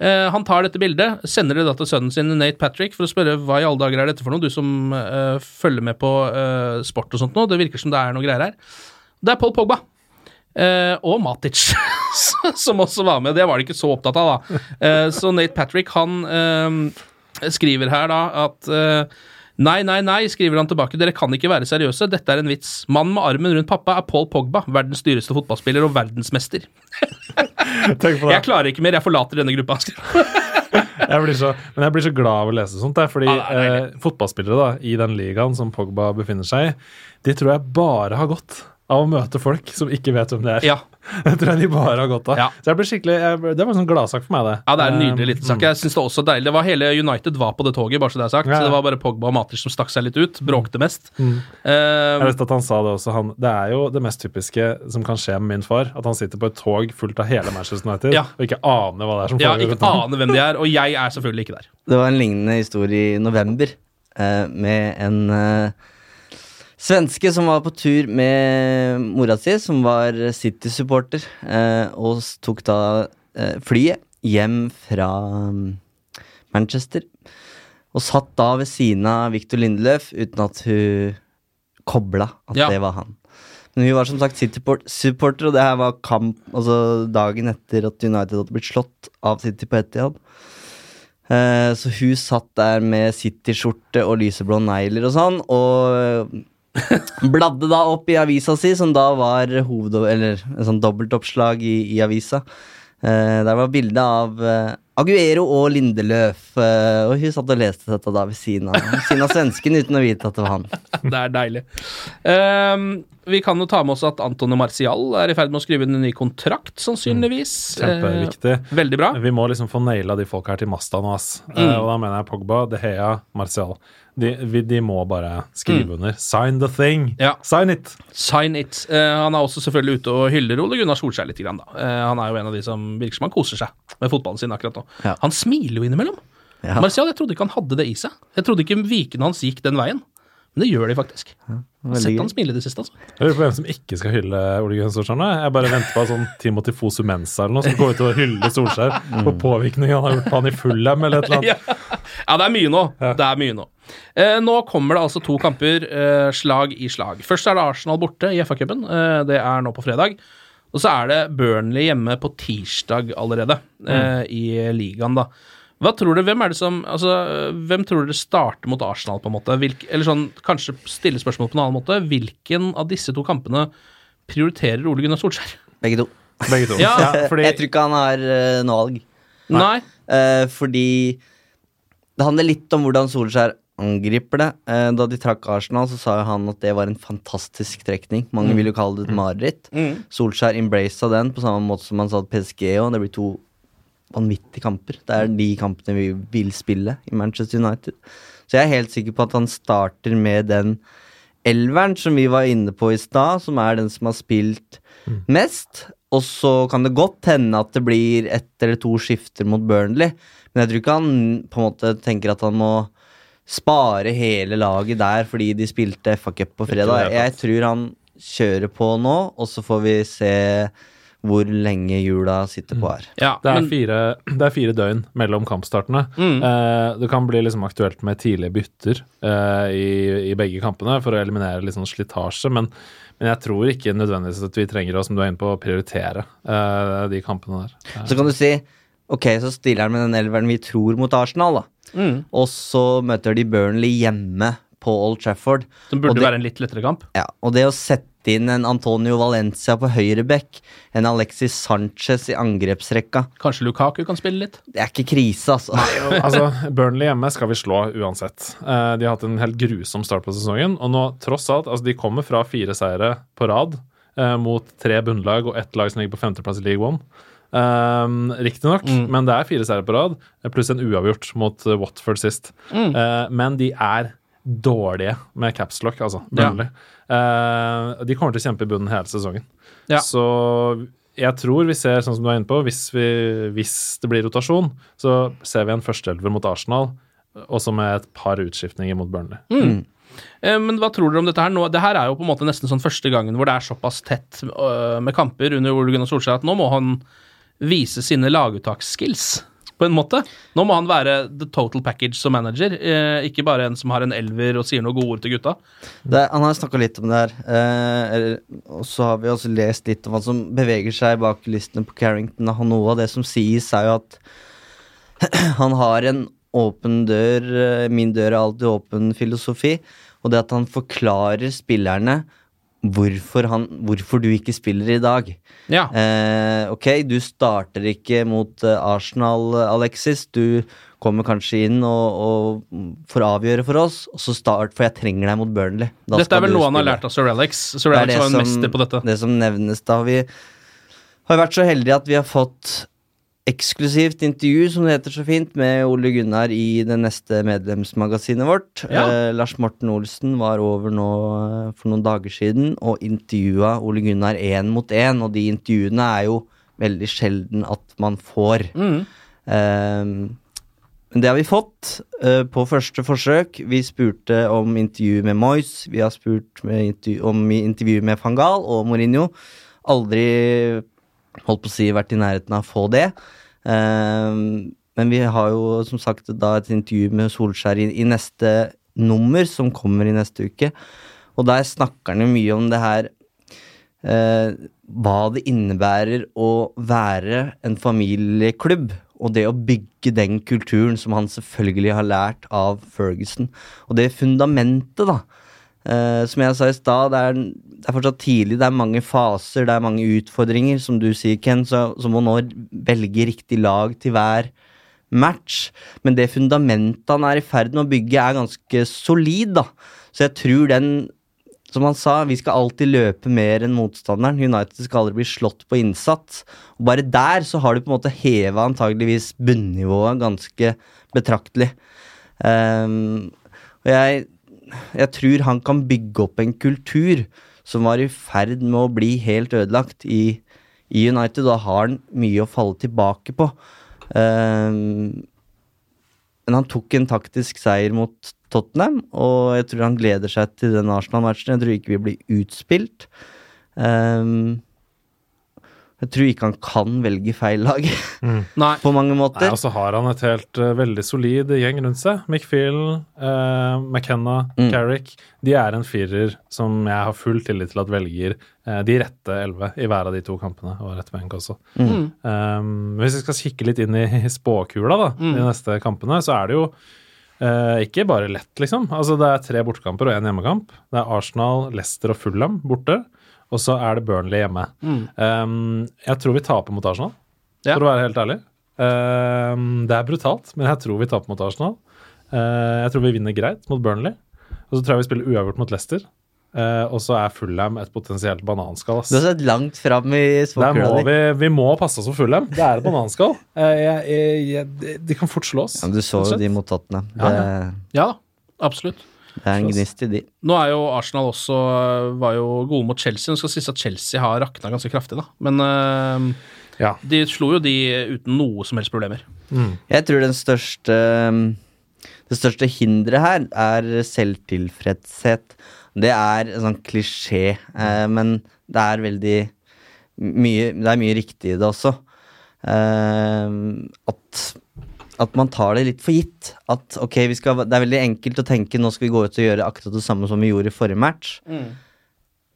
Han tar dette bildet, sender det da til sønnen sin Nate Patrick for å spørre hva i alle dager er dette for noe, du som eh, følger med på eh, sport og sånt nå. Det virker som det er noe greier her. Det er Paul Pogba. Eh, og Matic, [laughs] som også var med. Det var de ikke så opptatt av, da. Så Nate Patrick, han skriver her da at Nei, nei, nei, skriver han tilbake, dere kan ikke være seriøse, dette er en vits. Mannen med armen rundt pappa er Paul Pogba, verdens dyreste fotballspiller og verdensmester. [laughs] Jeg klarer ikke mer, jeg forlater denne gruppa. [laughs] Jeg blir så, men jeg blir så glad av å lese sånt, der, fordi Ja, nei, nei. eh, fotballspillere da, i den ligaen som Pogba befinner seg i, de tror jeg bare har godt av å møte folk som ikke vet hvem det er. Ja. [laughs] Det tror jeg de bare har godt av. Ja. Så jeg ble skikkelig, jeg, det var en sånn gladsak for meg, det. Ja, det er en nydelig liten sak. Jeg synes det også deilig. Det var Hele United var på det toget, bare så det er sagt. Ja, ja. Så det var bare Pogba og Matic som stakk seg litt ut. Bråkte mest. Jeg Eh, vet at han sa det også. Han, det er jo det mest typiske som kan skje med min far. At han sitter på et tog fullt av hele Manchester United Ja. og ikke aner hva det er som ja, ikke aner hvem de er, og jeg er selvfølgelig ikke der. Det var en lignende historie i november uh, med en eh, svenske som var på tur med mora si, som var City-supporter, eh, og tok da eh, flyet hjem fra mm, Manchester. Og satt da ved siden av Victor Lindeløf uten at hun kobla at Ja. det var han. Men hun var som sagt City-supporter, og det her var kamp altså dagen etter at United hadde blitt slått av City på Etiad. Eh, så hun satt der med City-skjorte og lyseblå negler og sånn, og [laughs] bladde da opp i avisa si, som da var hoved... Eller en sånn dobbeltoppslag i, i avisa. Eh, der var bilde av eh, Aguero og Lindeløf, eh, og hun satt og leste dette da ved siden av, ved siden av svensken uten å vite at det var han. [laughs] Det er deilig. Um, vi kan jo ta med oss at Antone Martial er i ferd med å skrive en ny kontrakt, sannsynligvis. Kjempeviktig. Eh, veldig bra. Vi må liksom få naila de folka her til Masta nå, ass. Mm. Eh, og da mener jeg Pogba, De Hea, Martial. De, de må bare skrive under. Sign the thing! Mm. Ja. Sign it! Sign it. Uh, han er også selvfølgelig ute og hyller Ole Gunnar Solskjær litt. Grann, da. Eh, han er jo en av de som virker som han koser seg med fotballen sin akkurat nå. Ja. Han smiler jo innimellom. Ja. Marcial, jeg trodde ikke han hadde det i seg. Jeg trodde ikke vikene hans gikk den veien. Men det gjør de faktisk. Jeg har sett han smile i det siste, altså. Jeg lurer på hvem som ikke skal hylle Ole Gunnar Solskjær nå. Jeg bare venter på sånn Timothy Fosu Mensa eller noe som går ut og hyller Solskjær [laughs] for påvirkningen han har gjort på han i Fulham eller et eller annet. [laughs] ja. ja, det er mye nå. Det er mye nå. Eh, nå kommer det altså to kamper, eh, slag i slag. Først er det Arsenal borte i FA-cupen. Eh, det er nå på fredag. Og så er det Burnley hjemme på tirsdag allerede, eh, i ligaen, da. Hva tror du, hvem er det som Altså, hvem tror dere starter mot Arsenal, på en måte? Hvilke, eller sånn, kanskje stille spørsmål på en annen måte. Hvilken av disse to kampene prioriterer Ole Gunnar Solskjær? Begge to. Begge to. [laughs] Ja, fordi Jeg tror ikke han har uh, noe valg. Nei. Eh, fordi det handler litt om hvordan Solskjær angriper det. Eh, da de trakk Arsenal, så sa jo han at det var en fantastisk trekning. Mange vil jo kalle det et mareritt. Mm. Solskjær embraced den på samme måte som han sa at PSG og Det blir to vanvittige kamper. Det er de kampene vi vil spille i Manchester United. Så jeg er helt sikker på at han starter med den elveren som vi var inne på i stad, som er den som har spilt mest. Og så kan det godt hende at det blir ett eller to skifter mot Burnley. Men jeg tror ikke han på en måte tenker at han må spare hele laget der fordi de spilte FA Cup på fredag. Jeg tror han kjører på nå, og så får vi se hvor lenge hjula sitter på her. Ja, det er, fire, det er fire døgn mellom kampstartene. Mm. Eh, det kan bli liksom aktuelt med tidlige bytter eh, i, i begge kampene for å eliminere litt sånn slitasje, men, men jeg tror ikke nødvendigvis at vi trenger å, som du er inne på, prioritere eh, de kampene der. Så kan du si ok, så stiller han med den elveren vi tror mot Arsenal, da. mm, Og så møter de Burnley hjemme på Old Trafford. som burde det- være en litt lettere kamp. Ja, og det å sette inn en Antonio Valencia på høyre bekk, en Alexis Sanchez i angrepsrekka, Kanskje Lukaku kan spille litt? det er ikke krise, altså. altså, Burnley hjemme skal vi slå uansett. Eh, de har hatt en helt grusom start på sesongen. Og nå, tross alt, altså de kommer fra fire seire på rad eh, mot tre bunnlag og ett lag som ligger på femteplass i League One. Um, Riktignok, men det er fire seire på rad, pluss en uavgjort mot eh, Watford sist. Eh, men de er dårlige med capslock, altså. Ja. Eh, de kommer til å kjempe i bunnen hele sesongen. Ja. Så jeg tror vi ser, sånn som du er inne på, hvis, vi, hvis det blir rotasjon, så ser vi en førsteelver mot Arsenal, også med et par utskiftninger mot Burnley. Mm. Men hva tror dere om dette her nå? Det her er jo på en måte nesten sånn første gangen hvor det er såpass tett med kamper under Ole Gunnar Solskjær at nå må han vise sine laguttaksskills, på en måte. Nå må han være the total package som manager, eh, ikke bare en som har en elver og sier noe gode ord til gutta. Det, han har snakka litt om det her. Eh, og så har vi også lest litt om hva som beveger seg bak listene på Carrington. Og noe av det som sies, er jo at [clears throat] han har en åpen dør, eh, min dør er alltid åpen-filosofi. Og det at han forklarer spillerne hvorfor, han, hvorfor du ikke spiller i dag. Ja. Eh, ok, du starter ikke mot eh, Arsenal, Alexis. Du kommer kanskje inn og, og får avgjøre for oss, og så start, for jeg trenger deg mot Burnley. Da Dette er vel noe han har lært av Sir Alex. Sir Det Alex det var en som- mester på dette. Det som nevnes da. Vi har vært så heldige at vi har fått eksklusivt intervju, som det heter så fint, med Ole Gunnar i det neste medlemsmagasinet vårt. Ja. Eh, Lars Morten Olsen var over nå eh, for noen dager siden og intervjua Ole Gunnar én mot én, og de intervjuene er jo veldig sjelden at man får. Mm. Eh, men det har vi fått eh, på første forsøk. Vi spurte om intervju med Moyes. Vi har spurt med intervju, om intervju med Fangal og Mourinho. Aldri holdt på å si vært i nærheten av å få det. Eh, men vi har jo som sagt da et intervju med Solskjær i, i neste nummer, som kommer i neste uke. Og der snakker han jo mye om det her eh, hva det innebærer å være en familieklubb, og det å bygge den kulturen som han selvfølgelig har lært av Ferguson. Og det fundamentet, da. Eh, som jeg sa i stad, det, det er fortsatt tidlig, det er mange faser, det er mange utfordringer. Som du sier, Ken, så, så må nå velge riktig lag til hver match. Men det fundamentet han er i ferd med å bygge, er ganske solid, da. Så jeg tror den som han sa, vi skal alltid løpe mer enn motstanderen. United skal aldri bli slått på innsats. Og bare der så har du på en måte heva antageligvis bunnivået ganske betraktelig. Ehm, og jeg, jeg tror han kan bygge opp en kultur som var i ferd med å bli helt ødelagt i, i United. Da har han mye å falle tilbake på. Ehm, men han tok en taktisk seier mot Tottenham, og jeg tror han gleder seg til den Arsenal-matchen. Jeg tror ikke vi blir utspilt. Ehm, jeg tror ikke han kan velge feil lag mm. [laughs] på mange måter. Nei, og så har han et helt uh, veldig solid gjeng rundt seg. McPhil, uh, McKenna, Mm. Carrick. De er en firer som jeg har full tillit til at velger uh, de rette elleve i hver av de to kampene, og rett benk også. Mm. Um, hvis vi skal kikke litt inn i spåkula da, Mm. de neste kampene, så er det jo Uh, ikke bare lett, liksom. Altså, det er tre bortekamper og én hjemmekamp. Det er Arsenal, Leicester og Fulham borte. Og så er det Burnley hjemme. Mm. Um, jeg tror vi taper mot Arsenal, Ja. for å være helt ærlig. Um, det er brutalt, men jeg tror vi taper mot Arsenal. Uh, jeg tror vi vinner greit mot Burnley. Og så tror jeg vi spiller uavgjort mot Leicester. Uh, og så er Fullham et potensielt bananskall. Du har sett langt fram i må vi, vi må passe oss for Fullham. Det er et bananskall. Uh, de- kan fort slå oss. Ja, du så jo de mot Tottenham. Ja, Ja, absolutt. Det er en gnist i de. Nå er jo Arsenal også var jo gode mot Chelsea. Det skal sies at Chelsea har rakna ganske kraftig, da. Men uh, Ja. de slo jo de uten noe som helst problemer. Jeg tror den største Det største hinderet her er selvtilfredshet. Det er en sånn klisjé, eh, men det er veldig mye Det er mye riktig i det også. Eh, at at man tar det litt for gitt. At ok, vi skal, Det er veldig enkelt å tenke nå skal vi gå ut og gjøre akkurat det samme som vi gjorde i forrige match.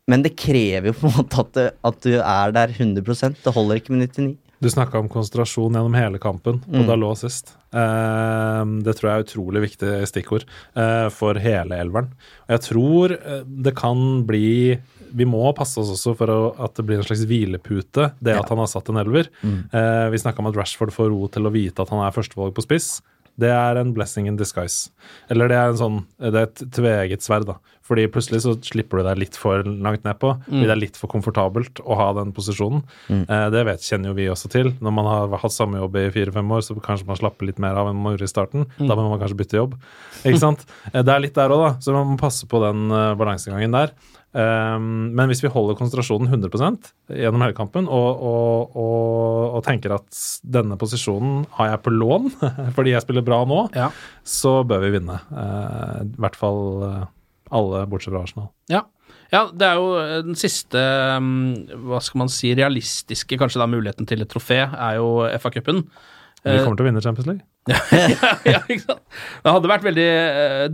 Men det krever jo på en måte at, det, at du er der 100% Det holder ikke med 99. Du snakka om konsentrasjon gjennom hele kampen på Mm. lå sist. Eh, det tror jeg er utrolig viktig stikkord eh, for hele elveren. Og jeg tror eh, det kan bli Vi må passe oss også for å, at det blir en slags hvilepute, det at han har satt en elver. Mm. Eh, vi snakka om at Rashford får ro til å vite at han er førstevalg på spiss. Det er en blessing in disguise. Eller det er en sånn Det er et tveegget sverd, da. Fordi plutselig så slipper du deg litt for langt nedpå. Mm. Fordi det er litt for komfortabelt å ha den posisjonen. Mm. Eh, det vet, kjenner jo vi også til. Når man har hatt samme jobb i fire-fem år, så kanskje man slapper litt mer av enn man gjorde i starten. Mm. Da må man kanskje bytte jobb. Ikke sant? [laughs] Eh, det er litt der òg, da. Så man må passe på den uh, balansegangen der. Um, men hvis vi holder konsentrasjonen 100% gjennom hele kampen og, og, og, og tenker at denne posisjonen har jeg på lån [laughs] fordi jeg spiller bra nå, Ja. så bør vi vinne. Uh, I hvert fall eh, alle bortsett fra Arsenal. Ja. ja, det er jo øh, den siste mm, Hva skal man si realistiske kanskje da muligheten til et trofé, er jo FA-cupen. Vi kommer til å vinne Champions League. [laughs] ja, ikke sant? Det hadde vært veldig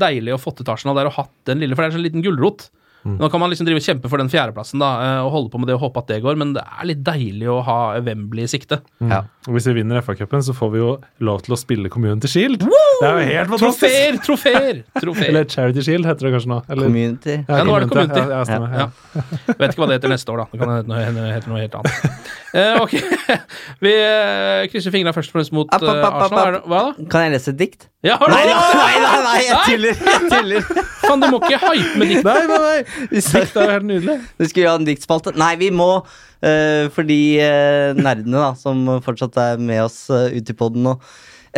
deilig å få til Arsenal der og hatt den lille, for det er en sånn liten gulrot. Nå kan man liksom drive kjempe for den fjerdeplassen da, øh, og holde på med det og håpe at det går, men det er litt deilig å ha Wembley i sikte. Ja. Og hvis vi vinner FA-cupen, så får vi jo lov til å spille Community Shield. Det er jo helt fantastisk! Trofeer, trofeer! Eller Charity Shield heter det kanskje nå. Eller, Community. Ja, nå er det Community. Ja, ja, stemmer, ja. Ja. Vet ikke hva det heter neste år, da. Det kan hete noe, hete- noe helt annet. uh, ok, [laughs] vi uh, krysser fingrene først og fremst mot uh, app, eh, app, app, Arsenal. Hva da? Kan jeg lese et dikt? Ja, har du Nei, nei, nei, nei, jeg tuller! Jeg tuller. Faen, du må ikke hype med dikt. Nei, nei, nei! Dikt er jo helt nydelig. Vi skulle ha en diktspalte. Nei, vi må uh, for de eh, nerdene da, som fortsatt er med oss uh, ute i poden nå.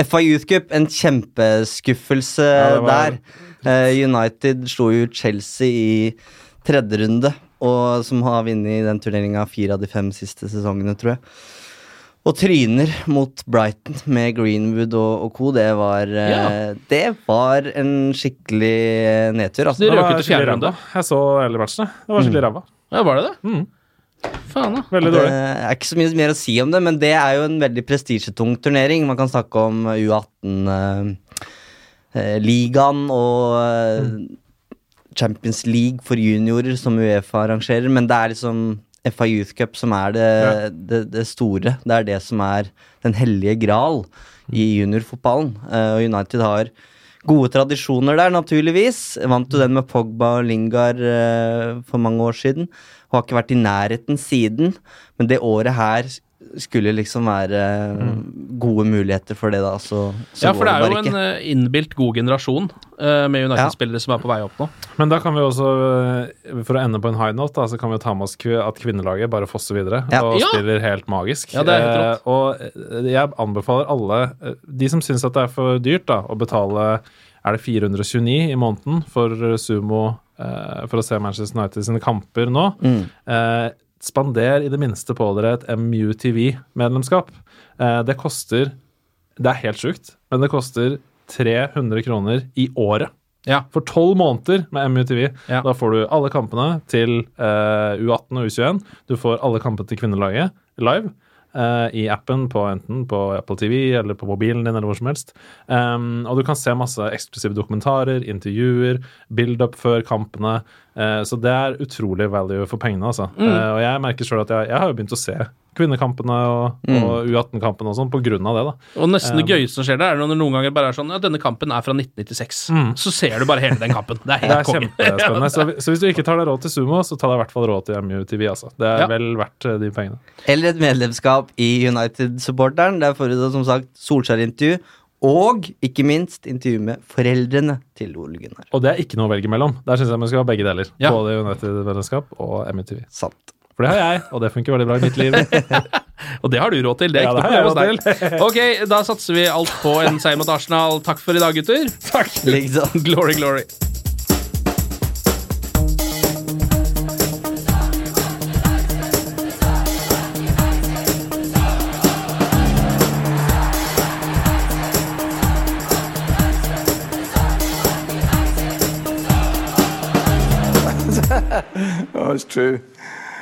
FA Youth Cup, en kjempeskuffelse Ja, var- der. Eh, United slo jo Chelsea i tredje runde, og som har vunnet den turneringa fire av de fem siste sesongene, tror jeg. Og tryner mot Brighton med Greenwood og, og co. Det var, eh, Ja. det var en skikkelig eh, nedtur. Altså. De røk ut i fjerde runde. Jeg så hele matchen. Det var skikkelig ræva. Ja, var det det? Mm. Faen, da. Veldig Det dårlig. er ikke så mye mer å si om det, men det er jo en veldig prestisjetung turnering. Man kan snakke om U18-ligaen og eh, Champions League for juniorer, som Uefa arrangerer, men det er liksom FA Youth Cup som er det, Ja. det, det store. Det er det som er den hellige gral i juniorfotballen. Eh, og United har gode tradisjoner der, naturligvis. Vant jo den med Pogba og Lingard eh, for mange år siden. Og har ikke vært i nærheten siden. Men det året her skulle liksom være gode muligheter for det, da. Så, så Ja, for det er jo ikke. en eh, innbilt god generasjon eh, med United-spillere som er på vei opp nå. Men da kan vi også, eh, for å ende på en high note, da, så kan vi ta med oss at kvinnelaget bare fosser videre Ja. og Ja. spiller helt magisk. Ja, det er helt rått. Eh, og eh, jeg anbefaler alle, eh, de som syns at det er for dyrt da, å betale er det 429 i måneden for eh, Sumo eh, for å se Manchester United sine kamper nå. Mm. Eh, spander i det minste på dere et MUTV-medlemskap. Eh, det koster Det er helt sjukt, men det koster 300 kroner i året. Ja. For tolv måneder med MUTV. Ja. Da får du alle kampene til eh, U18 og U21. Du får alle kampene til kvinnelaget live. Eh, I appen på enten på Apple TV eller på mobilen din eller hvor som helst. Um, og du kan se masse eksklusive dokumentarer, intervjuer, build-up før kampene. Uh, så det er utrolig value for pengene, altså. Eh, og jeg merker sjøl at jeg, jeg har begynt å se kvinnekampene og, og U18-kampene og sånn på grunn av det, da. Og nesten det Um, gøyeste som skjer der, er når det noen ganger bare er sånn Ja, denne kampen er fra 1996. Så ser du bare hele den kampen. Det er helt Det er konge. kjempespennende. [laughs] Så, så hvis du ikke tar deg råd til sumo, så ta deg i hvert fall råd til MUTV. Altså. Det er Ja. vel verdt eh, de pengene. Eller et medlemskap i United-supporteren. Der får du som sagt Solskjær-intervju. Og ikke minst intervju med foreldrene til Ole Gunnar. Og det er ikke noe å velge mellom. Der syns jeg man skal ha begge deler. Ja. Både United-medlemskap og MUTV. Sant. For det har jeg, og det funker veldig bra i mitt liv. [laughs] Og det har du råd til. Det er Ja, ikke det noe problem hos deg. Ok, da satser vi alt på en seier mot Arsenal. Takk for i dag, gutter. Takk. Liksom. [laughs] Glory, glory. [laughs] Oh, it's true.